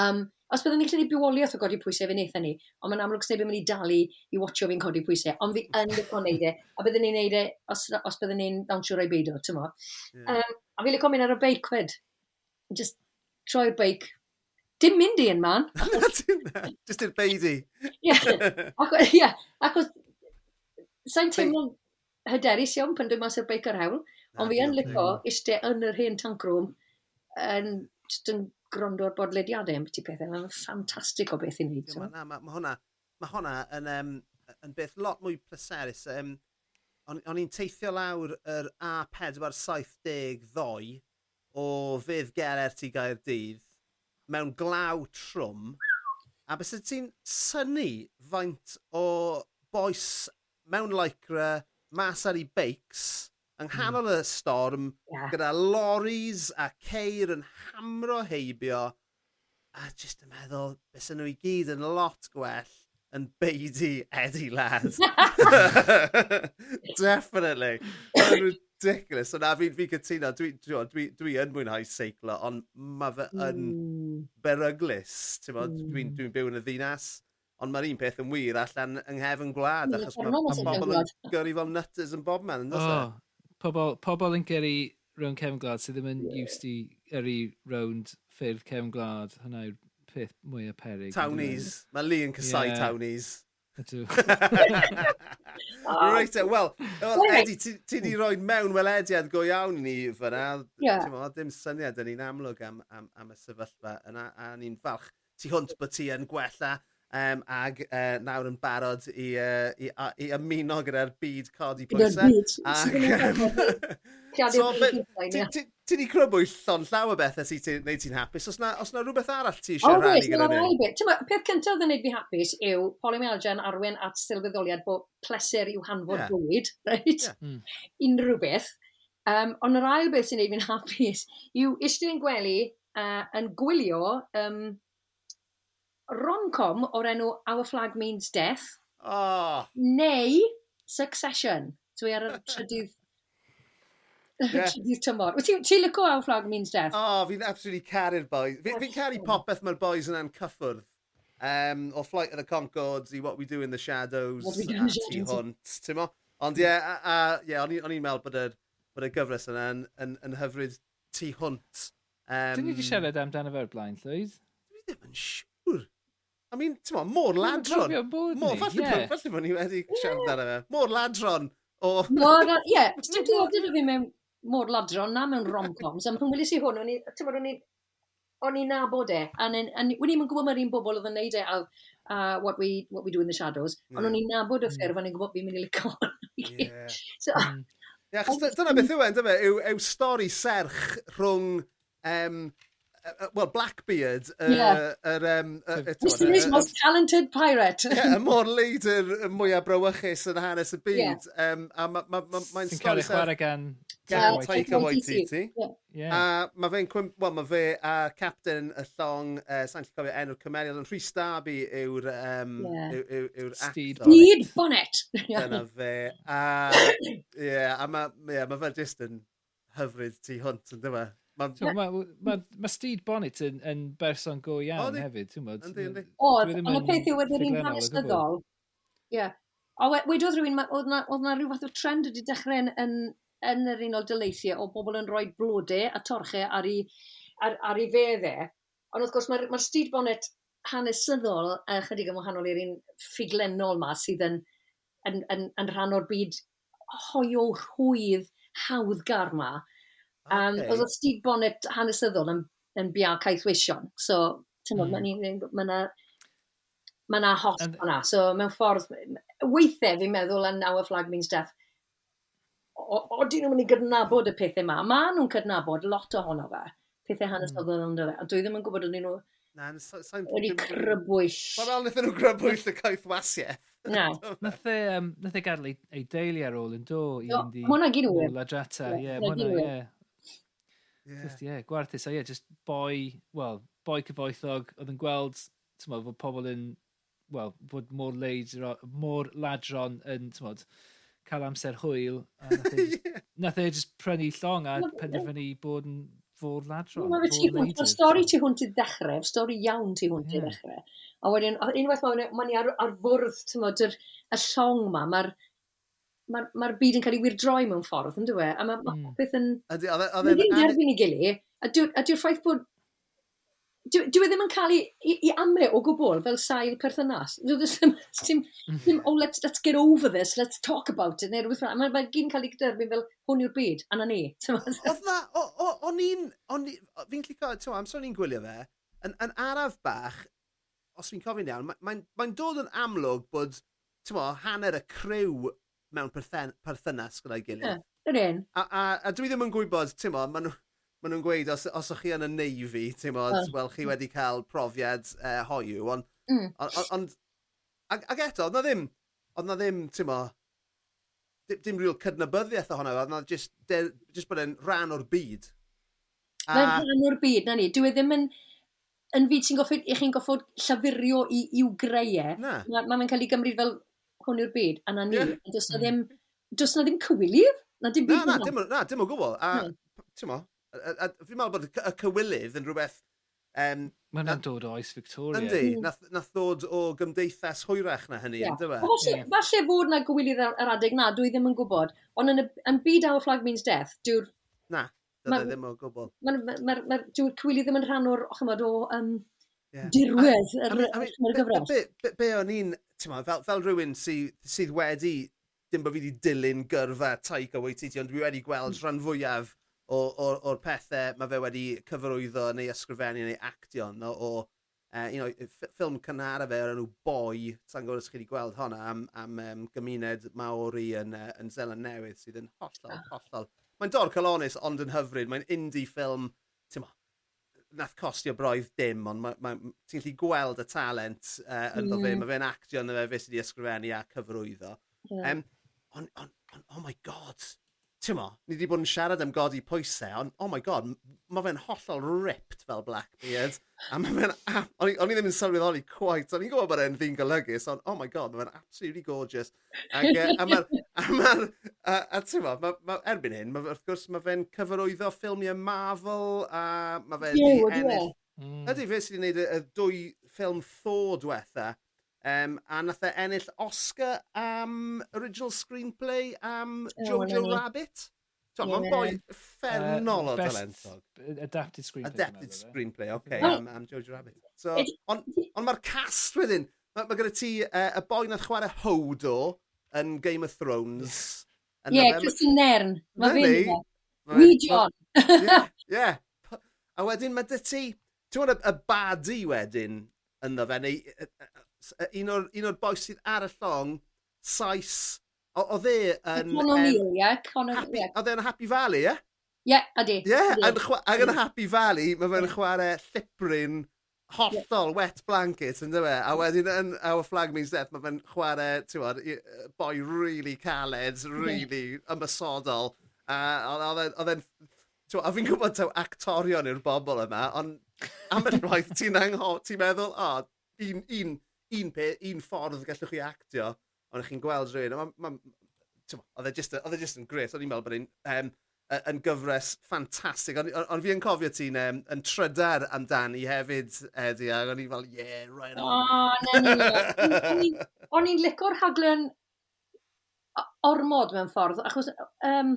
Um, Os byddwn ni'n gallu bywoliaeth o godi pwysau fe wnaethon ni, ond mae'n amlwg sef yn mynd i dalu i watcho fi'n codi pwysau, ond fi yn licio wneud e, a byddwn ni'n neud e os, os byddwn ni'n dawnsio roi beidio, ti'n mo. Yeah. Um, a fi licio mynd ar y beic fed. Just troi'r beic, dim mynd i yn man. Just i'r beidi. Ie. Ie. Acos, sa'n teimlo hyderus iawn pan dwi'n mas i'r beic ar hewl, ond fi yn licio eistedd yn yr hen tank room yn, just yn gwrando ar bodlediadau am beth i pethau. Mae'n ffantastig o beth i wneud. So. Mae ma, ma hwnna, ma hwnna yn, um, yn beth lot mwy pleserus. Um, o'n, on i'n teithio lawr yr A472 o fydd Gerert i Gaerdydd mewn glaw trwm. A bys ti'n syni faint o boes mewn lycra mas ar ei beics yng nghanol y storm, yeah. gyda loris a ceir yn hamro heibio, a jyst yn meddwl, bys nhw i gyd yn lot gwell yn beidi Eddie Ladd. Definitely. Mae'n ridiculous. So na, fi'n fi cytuno, dwi, dwi, dwi, dwi yn mwynhau seiclo, ond mae fe yn mm. beryglis. Dwi'n mm. dwi, dwi byw yn y ddinas, ond mae'r un peth yn wir allan yng nghefn gwlad, achos mae ma pobl yn gyrru fel nutters yn bob man. yn Oh, pobl, pobl yn gyrru rownd cefn gwlad sydd ddim yn yeah. used i yrru rownd ffyrdd cefn gwlad. Hwna yw'r peth mwyaf peryg. E? Townies. Mae Lee yn cysau yeah. townies. Ydw. Reit, e, wel, e, well, Eddie, ti wedi rhoi mewn welediad go iawn ni fyna. Yeah. Mo, dim syniad yn ni'n amlwg am, am, am y sefyllfa yna, a ni'n falch. Ti hwnt bod ti yn gwella um, ag uh, nawr yn barod i, uh, i, a, i ymuno gyda'r byd codi pwysau. Gyda'r byd. so, ti wedi crybwyll llon llaw o bethau sy'n ti, neud ti'n hapus. Os na, os na rhywbeth arall ti eisiau rannu gyda ni? O, peth cyntaf yn neud fi hapus yw polymyalgia yn arwen at sylweddoliad bod pleser yw hanfod yeah. bwyd, right? Yeah. Mm. Unrhyw beth. Um, ond yr ail beth sy'n neud fi'n hapus yw eistedd yn gwely uh, yn gwylio um, rom-com o'r enw Our Flag Means Death. Oh. Neu Succession. Dwi ar y trydydd Yeah. Trydydd tymor. Wyt ti'n ti lyco Our Flag Means Death? O, oh, fi'n absolutely caru'r boys. Fi'n fi caru popeth mae'r boys yn cyffwrdd. Um, o Flight of the Concords i What We Do in the Shadows. What We Do in the Shadows. Hwnt, ti'n mo? Ond ie, yeah, a, a, yeah, o'n i'n meddwl bod y, bod y gyfres yna yn, yn, yn hyfryd Ti hwnt. Um, Dyn ni wedi siarad amdano fe'r blaen, Llywyd? Dwi ddim yn siŵr. I mean, ti'n mor ladron. Mor, falle yeah. bod ni wedi siarad ar e. Môr ladron o... Mor, ie, ti'n dod iddo fi mewn mor ladron na mewn rom-coms, am pan wylis i hwn, ti'n bod o'n i o'n i'n nabod e, a wedi i'n gwybod mae'r un bobl oedd yn neud e, a uh, what, we, what we do in the shadows, yeah. ond o'n i'n nabod y ffurf, o'n i'n gwybod fi'n mynd i licio Ie. so, mm. yeah, dyna beth yw e, yw, yw stori serch rhwng um, well, Blackbeard, yr... Yeah. Uh, er, um, uh, Mr Lee's most talented pirate. Ie, yeah, y mor leidr mwyaf brawychus yn hanes y byd. Yeah. Um, a mae'n ma, ma, ma stori... cael ei chwarae gan... Gan Taika Waititi. A mae fe'n... Wel, mae fe a Captain y Llong, uh, sa'n cofio enw'r cymeriad, ond Rhys Darby yw'r... Um, yeah. yw, yw, Steed. Steed Bonnet. Dyna fe. A, yeah, a mae yeah, ma fe jyst yn hyfryd tu hwnt, yn dyma. E? Mae ma, ma, ma, ma Steve Bonnet yn, yn berson go iawn hefyd, ti'n bod? Oedd, ond y peth yw wedi'r un hanesyddol. Ie. A wedodd rhywun, oedd na rhyw fath o trend wedi dechrau yn, yn, yn yr unol dyleithiau o bobl yn rhoi blodau a torchau ar ei, ar, ar ei feddau. Ond wrth gwrs mae'r ma Steed Bonnet hanesyddol a chydig yn wahanol i'r un ffuglenol ma sydd yn, yn, yn, yn rhan o'r byd hoio rhwydd hawddgar ma. Um, okay. Oedd Steve Bonnet hanesyddol yn, yn bia caethweision. So, ti'n mm. mae yna ma hmm. ma hot And... yna. So, mewn ffordd, weithiau fi'n meddwl yn Our Flag Means Death, o, oedden nhw'n mynd i gydnabod y pethau yma. Mae nhw'n cydnabod lot ohono fe, pethau hanesyddol mm. ynddo fe. A dwi ddim yn gwybod ydyn nhw Na, so, so wedi crybwyll. Mae'n rhaid wnaethon nhw crybwyll y caeth wasiaeth. Na. Nath e, um, nath e gadw ei deulu ar ôl yn do i fynd i... Hwna gyd yw. Ladrata, ie, hwna, ie. Yeah. Just, yeah, gwarthus. So, yeah, just boi, well, boi cyfoethog, oedd yn gweld, ti'n modd, fod pobl yn, well, bod môr, leidro, môr ladron yn, ti'n modd, cael amser hwyl. yeah. Nath e just e just prynu llong a penderfynu bod yn fod ladron. Mae'n ti hwnt, mae'r stori ti hwnt i ddechrau, stori iawn ti hwnt i ddechrau. A wedyn, unwaith mae'n ma ni ar, ar fwrdd, ti'n modd, y llong ma, mae'r mae'r ma byd yn cael ei wirdroi mewn ffordd, yn dweud? Hmm. A mae ma mm. beth yn... Ydy, oedd e'n... derbyn i gili, a dyw'r ffaith bod... Dwi e ddim yn cael ei, ei amau o gwbl fel sail perthynas. E dim, dim, oh, let's, let's get over this, let's talk about it, neu rhywbeth fel. Mae'n ma gyn cael ei gyderbyn fel hwn yw'r byd, a na ni. Oedd na, o'n i'n, fi'n clico, ti'n amser o'n i'n gwylio fe, yn, yn araf bach, os fi'n cofio'n iawn, mae'n ma, ma dod yn amlwg bod, ti'n hanner y crew mewn perthen, perthynas gyda'i gilydd. Yeah, a, a, a dwi ddim yn gwybod, ti'n mo, maen nhw'n ma nhw gweud os, os o'ch chi yn y Navy, ti'n mo, oh. wel, chi wedi cael profiad e, uh, hoiw, ond... Mm. Ond... On, on, ag eto, oedd na ddim, oedd na ddim, ti'n mo, dim, dim rhyw cydnabyddiaeth ohono, oedd na just, de, just bod e'n rhan o'r byd. A... Mae'n rhan o'r byd, na ni. Dwi e ddim yn yn fyd sy'n goffod, i chi'n goffod llafurio i, i'w greu e. Mae'n ma, ma cael ei gymryd fel hwn yw'r byd, a na ni. Yeah. Does na ddim, does na ddim cywilydd? Na dim byd na, na, dim, na, dim o gwbl. A, hmm. no. ti'n mo, fi'n meddwl bod y cywilydd yn rhywbeth... Um, Mae'n hwnna'n dod o oes Victoria. Yndi, hmm. nath, nath ddod o gymdeithas hwyrach na hynny, yeah. ynddo fe? Yeah. Falle fod na gywilydd yr adeg na, dwi ddim yn gwybod. Ond yn, yn byd Our Flag Means Death, dyw'r... Na, dydw ddim o gwbl. Mae'r ma, ma, ma, cywilydd ddim yn rhan o'r, o, um, Yeah. Dirwedd yr er, I mean, I mean, gyfres. Be, be, be o'n i'n, fel, fel rhywun sydd, sydd wedi, dim bod fi wedi dilyn gyrfa Taika Waititi, ond dwi wedi gweld hmm. rhan fwyaf o'r pethau mae fe wedi cyfarwyddo neu ysgrifennu neu actio no, o, uh, you know, ffilm cynnar fe o'r enw Boi, sa'n gwybod os chi wedi gweld hwnna am, am um, gymuned Maori yn, uh, yn Zeland Newydd sydd yn hollol, ah. hollol. Mae'n dor colonus ond yn hyfryd, mae'n indie ffilm nath costio broedd dim, ond ti'n gallu gweld y talent uh, ynddo yeah. fe. Mae fe'n actio ynddo fe, fe sydd wedi ysgrifennu a cyfrwyddo. Yeah. Um, ond, on, on, oh my god, ti'n mo, ni wedi bod yn siarad am godi pwysau, ond oh my god, mae fe'n hollol ripped fel Blackbeard. a mae fe'n, o'n i ddim yn sylweddoli quite, o'n i'n gwybod bod e'n ddyn golygus, ond oh my god, mae fe'n absolutely gorgeous. Ac, uh, a mae'r ma A, a ti'n ma, ma, erbyn hyn, ma, wrth gwrs, mae fe'n cyfarwyddo ffilmiau Marvel, a mae fe'n yeah, di ennill. Mm. Ydy, fe sydd wedi gwneud y, y dwy ffilm Thor diwetha, um, a nath e ennill Oscar am original screenplay am oh, Jojo no. Rabbit. Tom, yeah. mae'n boi ffernol uh, o talentog. Adapted screenplay. Adapted screenplay, oce, okay, oh. am, am Jojo Rabbit. So, ond on, on mae'r cast wedyn, mae ma gyda ti uh, y boi nath chwarae Hodo yn Game of Thrones. Ie, yeah, Christine Nern. Mae fi'n... We John. Ie. A wedyn mae dy ti... Ti'n gwybod y badi wedyn ynddo fe, neu un o'r, un o'r boes sydd ar y llong, Sais, oedd e yn... Conor Neil, ie. Oedd e yn Happy Valley, ie? Ie, yeah, ydy. Ie, yeah, ac yn Happy Valley, mae fe'n chwarae llibryn hollol wet blanket, ynddo fe? A wedyn yn Our Flag Means Death, mae fe'n chwarae, ti'n boi really caled, really ymysodol. A e, oedd e'n... A fi'n gwybod taw actorion i'r bobl yma, ond am yr roedd ti'n angho, ti'n meddwl, o, oh, un, un, un, pe, un ffordd gallwch chi actio, ond chi'n gweld rhywun, oedd e just e yn gret, o'n i'n meddwl bod e'n um, yn gyfres ffantastig. Ond on, on fi yn cofio ti'n um, yn trydar amdani hefyd, Edi, ac o'n i fel, yeah, right on. O, O'n i'n licor haglen ormod mewn ffordd, achos... Um,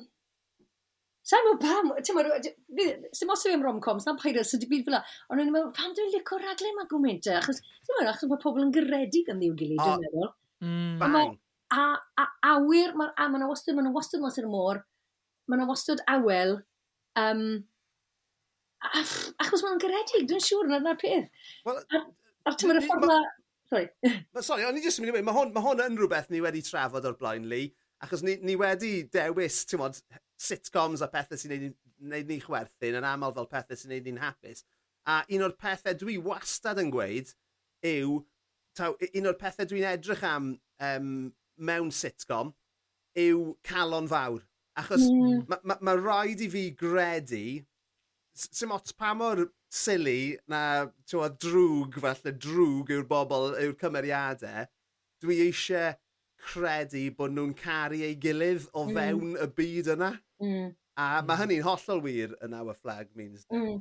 Sa'n meddwl pam, ti'n meddwl, sy'n os yw'n rom-coms, na'n Pirates sy'n byd fel la. Ond o'n i'n meddwl, pam dwi'n licio raglen mae gwmynt? e? Achos, ti'n meddwl, achos mae pobl yn gyredig yn ddiw gilydd, dwi'n meddwl. Mm. A, a, a, awyr, ma, a ma'n wastad, ma'n wastad mas i'r môr, maen nhw wastad awel, um, achos maen nhw'n garedig, dwi'n siŵr yna na'r peth. Well, a ti'n tymor y ffordd ma... Sorry. Sorry, o'n i jyst yn mynd i weid, mae hwn, ma hwn yn rhywbeth ni wedi trafod o'r blaen, Lee, achos ni, ni wedi dewis, ti'n modd, sitcoms a pethau sy'n neud, neud ni chwerthin yn aml fel pethau sy'n neud ni'n hapus. A un o'r pethau dwi wastad yn gweud yw, taw, un o'r pethau dwi'n edrych am um, mewn sitcom yw calon fawr. Achos mm. mae ma, ma rhaid i fi gredu, sy'n ots pa mor sili na tywa, drwg falle, drwg yw'r bobl, yw'r cymeriadau, dwi eisiau credu bod nhw'n caru ei gilydd o hmm. fewn mm. y byd yna. Mm. A mae hmm. hynny'n hollol wir yn our flag means death. Mm.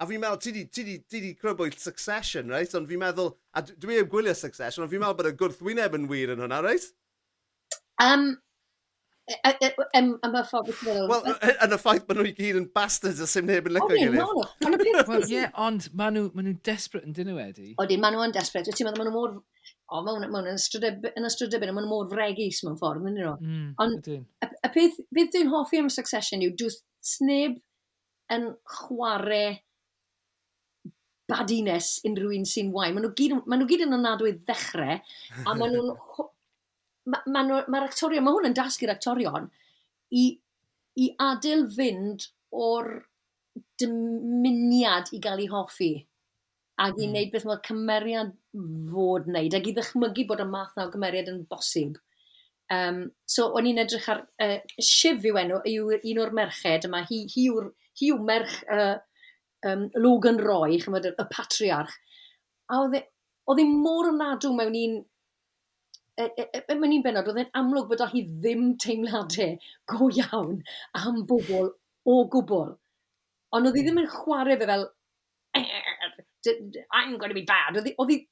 A fi'n meddwl, ti di, ti di, ti di crybwyll Succession, right? Ond fi'n meddwl, a dwi heb gwylio Succession, ond fi'n meddwl bod y gwrthwyneb yn wir yn hwnna, right? Um, Ymyphobus Wel, yn y ffaith bod nhw i gyd yn bastards a sy'n neb yn lygo gilydd. Ond yn y Wel, ie, ond maen nhw, maen nhw desperate yn dyn nhw wedi. Odyn, maen nhw yn desperate. Ti'n meddwl, maen nhw mor... O, maen nhw yn ystrydebyn, maen nhw mor fregis mewn ffordd, maen nhw. Mm, ond, y peth, beth dwi'n hoffi am Succession yw, dwi'n sneb yn chwarae badines unrhyw un sy'n wain. Maen nhw gyd, maen nhw gyd yn anadwy ddechrau, a maen nhw'n mae'r ma, ma, ma actorion, mae hwn yn dasgu'r actorion i, i adael fynd o'r dymuniad i gael ei hoffi ac i mm. wneud beth mae'r cymeriad fod wneud ac i ddychmygu bod y math na o gymeriad yn bosib. Um, so, o'n i'n edrych ar uh, Shiv yw enw, yw un o'r merched yma, hi, hi, yw'r, hi yw merch uh, um, Logan Roy, chymryd, y patriarch. A oedd e, e mor ofnadw mewn un e, e, e, e mewn un benod, oedd e'n amlwg bod hi ddim teimladau go iawn am bobl o gwbl. Ond oedd hi ddim hmm. yn chwarae fe fel, er, er, I'm going to be bad. Oedd hi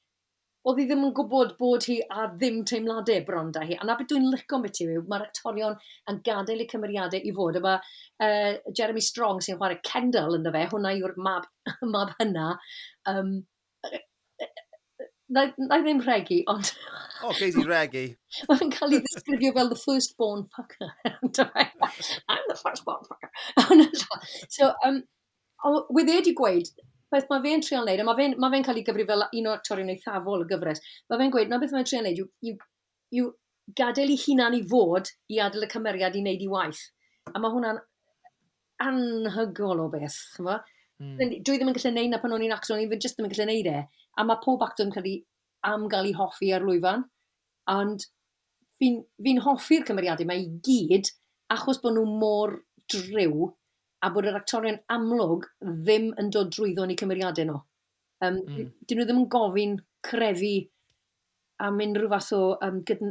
oedd hi ddim yn gwybod bod hi a ddim teimladau bron da hi. A na beth dwi'n licio beth yw, mae'r actorion yn gadael eu cymeriadau i fod. Yma uh, Jeremy Strong sy'n chwarae Kendall ynddo fe, hwnna yw'r mab, mab hynna. Um, na i ddim regu, ond... O, oh, geis i regu. Mae'n cael ei ddisgrifio fel the first born fucker. I'm the first born fucker. so, um, wedi wedi gweud, beth mae fe'n trio wneud, a mae fe'n ma fe cael ei gyfri fel un o'r torion eithafol y gyfres, mae fe'n gweud, na beth mae'n trio wneud yw, yw, yw gadael i hunan i fod i adael y cymeriad i wneud i waith. A mae hwnna'n anhygol o beth, chyfo? Mm. Dwi ddim yn gallu neud na pan o'n i'n actor, o'n i'n just ddim yn gallu neud e. A mae pob actor yn cael ei am gael ei hoffi ar lwyfan. Ond fi'n fi, hoffi'r cymeriadau mae i gyd achos bod nhw mor driw a bod yr actorion amlwg ddim yn dod drwyddo ni cymeriadau nhw. Um, mm. Dyn nhw ddim yn gofyn crefi am unrhyw fath o um, gyd.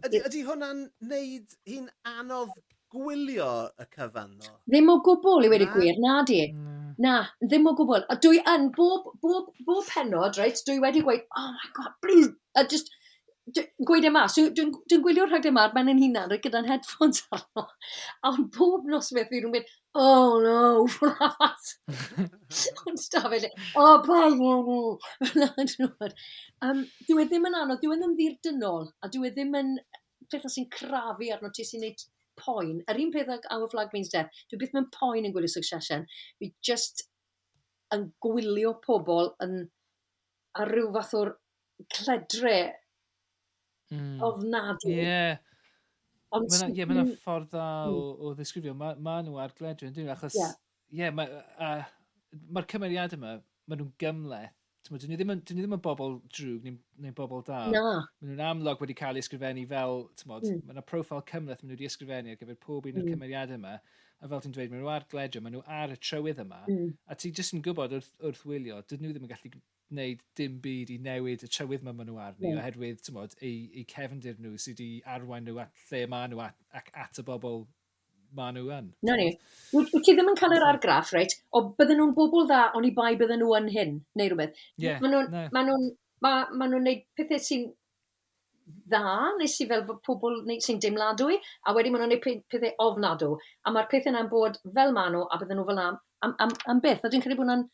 Ydy, ydy hwnna'n neud hi'n anodd gwylio y cyfan ddo? Ddim o gwbl i wedi gwir, na di. Mm. Na, ddim o gwbl. A dwi yn, bob, bob, bob penod, reit, dwi wedi gweud, oh my god, please, a just, gweud e yma, so dwi'n dwi gwylio rhag e yma ar ben yn hunan rhaid gyda'n headphones arno. A ond bob nos beth fi'n mynd, oh no, fflas. Ond stafell, e, oh braidd, no, no. um, dwi ddim yn anodd, dwi ddim yn ddirdynol, a dwi ddim yn pethau sy'n crafu arno ti sy'n neud poen. Yr un peth ag Our Flag Means Death, dwi byth mewn poen yn gwylio Succession. Fi just yn gwylio pobl yn ar rhyw fath o'r cledre mm. ofnadwy. Ie. Yeah. Ond... Mae'na yeah, ma ffordd dda hmm. o, o ddisgrifio. Mae ma nhw ar gledre, yn dyn achos... Ie. Yeah. Yeah, Mae'r uh, ma cymeriad yma, mae nhw'n gymleth Dyn ni ddim yn, dyn ni ddim yn bobl drwg neu'n neu bobl da. Na. Maen nhw'n amlog wedi cael ei ysgrifennu fel, tymod, mm. mae yna profil cymleth maen nhw wedi ysgrifennu ar gyfer pob un o'r mm. cymeriadau yma. A fel ti'n dweud, maen nhw ar gledio, maen nhw ar y trywydd yma. Mm. A ti jyst yn gwybod wrth, wrth wylio, dyn nhw ddim yn gallu gwneud dim byd i newid y trywydd yma maen nhw arni, mm. oherwydd, tymod, eu, eu cefndir nhw sydd wedi arwain nhw at lle maen nhw at, ac at y bobl maen nhw yn. Na ni. Wyt ti ddim yn cael yr argraff, reit, o bydden nhw'n bobl dda ond i bai bydden nhw yn hyn, neu rhywbeth. Yeah, maen nhw'n ma nhw, ma, ma nhw neud pethau sy'n dda, neu sy'n fel pobl sy'n dimladwy, a wedyn maen nhw'n neud pethau ofnadw. A mae'r pethau yna'n bod fel maen nhw, a bydden nhw fel am, am, am, am beth. A dwi'n credu bod nhw'n...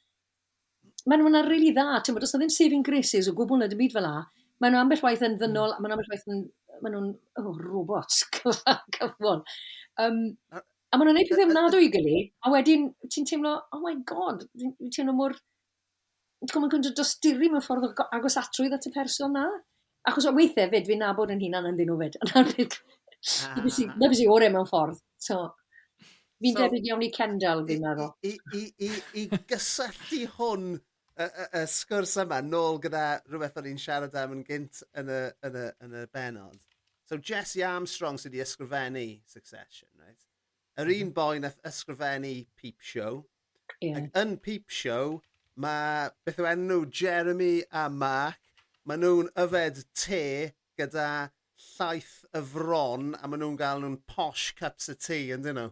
Maen nhw'n rili really dda, ti'n bod, os na ddim saving graces o gwbl na dim byd fel la, maen nhw ambell waith yn ddynol, a maen nhw ambell waith yn maen nhw'n oh, robots cyfon. Um, a maen nhw'n neud pethau ymnadw i gili, a wedyn ti'n teimlo, oh my god, ti'n teimlo mor... Ti'n gwybod gwneud dosturi mewn ffordd agos atrwydd at y person na. Achos o weithiau fyd, fi'n nabod yn hunan yn dyn nhw fyd. Na bys ah. i orau mewn ffordd. So, fi'n so, debyg iawn i Kendall, fi'n meddwl. I, i, i, i gysylltu hwn y, y, y sgwrs yma nôl gyda rhywbeth o'n i'n siarad am yn gynt yn y, yn y, yn y benod. So Jesse Armstrong sydd wedi ysgrifennu Succession, right? Yr mhm. un boi nath ysgrifennu Peep Show. Yeah. Ac yn Peep Show, mae beth yw enw Jeremy a Mark, maen nhw'n yfed te gyda llaeth y fron a maen nhw'n gael nhw'n posh cups of tea, yndyn nhw?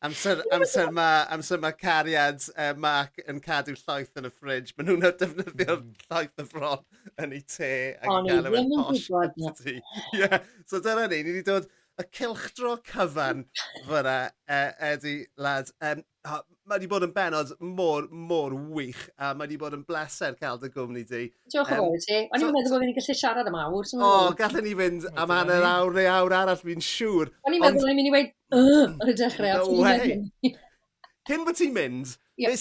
Amser, amser mae amser ma cariad uh, Mark yn cadw llaeth yn y ffridge. Maen nhw'n defnyddio'r hmm. llaeth y fron yn ei te ac yn gael yn posh. Yeah. So dyna ni, ni wedi dod y cilchdro cyfan fyna, uh, e, Eddie, lad. Um, a mae wedi bod yn benod mor, mor wych, a mae wedi bod yn bleser cael dy gwmni di. Diolch yn um, fawr ti. O'n i'n meddwl bod fi'n gallu siarad am awr. O, oh, gallen ni fynd am hanner awr neu awr arall, fi'n siŵr. O'n i'n meddwl bod i'n mynd i weid, ar y dechrau. No way. Cyn bod ti'n mynd, yeah.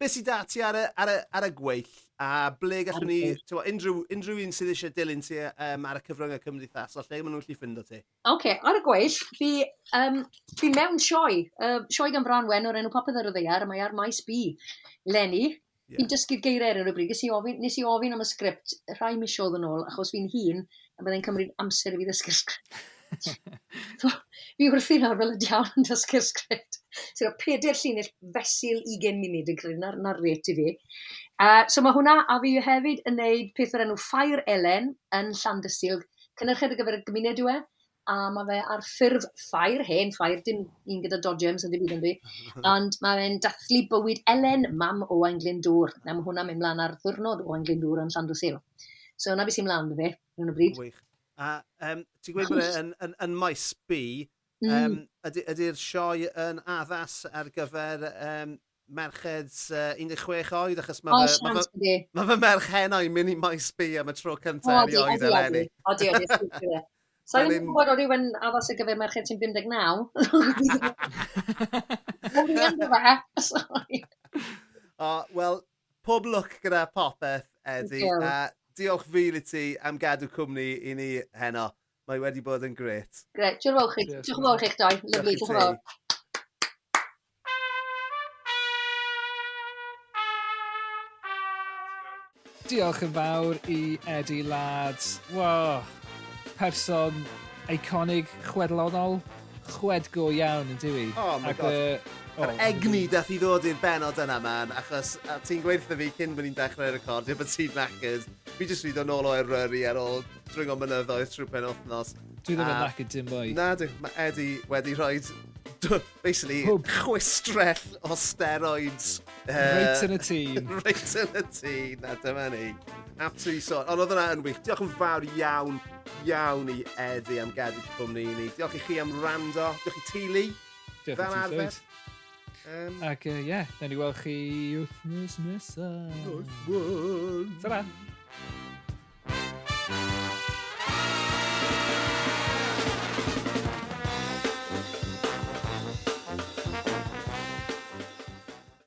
beth sy'n dati ar y, ar, y, ar y gweill? A ble gallwn ni, tywa, unrhyw, unrhyw un sydd eisiau dilyn ti um, ar y cyfryngau cymdeithasol, lle maen nhw'n lli ffindo ti? Oce, okay, ar y gweill, fi, um, fi mewn sioe, uh, sioe gan Branwen o'r enw popeth ar y ddeiar, mae ar maes B, Lenny. Yeah. Fi'n dysgu'r geiriau ar y bryd, nes i ofyn, nes i ofyn am y sgript rhai misiodd yn ôl, achos fi'n hun, a byddai'n cymryd amser i fi ddysgu'r sgript. so, fi wrthi nawr fel y diawn yn dysgu'r sgript. So, peder llinell fesul 20 munud yn credu, na'r, nar reit i fi. Uh, so mae hwnna, a fi hefyd yn neud peth o'r enw Ffair Elen yn Llandysil, cynnyrched ar gyfer y gymuned yw e, a mae fe ar ffurf ffair hen, ffair dim un gyda dodgems yn dim yn fi, ond mae fe'n dathlu bywyd Elen, mam o Anglyn Dŵr. Na mae hwnna mynd mlaen ar ddwrnod o Anglyn Dŵr yn Llandysil. So yna beth sy'n mlaen fe, yn y bryd. Wych. A um, ti'n gweud bod e yn, yn, yn maes B, Um, Ydy'r ydy, sioe yn addas ar gyfer um, merched uh, 16 oed, achos mae oh, fy, ma fy, ma fy merch heno i'n mynd i maes bi am y tro cyntaf oh, oed o'r enni. Odi, odi, odi. So i'n gwybod o rhywun addas ar gyfer merched sy'n 59. O, wel, pob lwc gyda popeth, Edi. Uh, diolch fil i ti am gadw cwmni i ni heno. Mae wedi bod yn gret. Gret. Diolch yn fawr chi. Diolch yn fawr chi'ch doi. Lyfli. Diolch yn fawr. Diolch yn fawr i Eddie Lads. Wow. Person eiconig chwedlonol chwed go iawn yn diwy. Oh my Ac, god. Uh, Yr oh, egni dath i ddod i'r benod yna, man, achos ti'n gweithio fi cyn bod ni'n dechrau recordio bod ti'n knackered. Fi jyst wedi dod nôl o eryri ar ôl drwy'n mynyddoedd trwy pen wythnos. Dwi ddim yn knackered dim mwy. Na, dwi, mae Eddie wedi rhoi, basically, chwistrell o steroids Reit yn y tîn. Reit yn y tîn, na dyma ni. Absolutely sôn. Ond oedd yna yn wych. Diolch yn fawr iawn, iawn i Eddie am gadw cwmni i ni. Diolch i chi am rando. Diolch i Tili. Diolch i arfer. Um, Ac ie, uh, yeah, ni weld chi wythnos nesaf. Nice one. Ta-ra.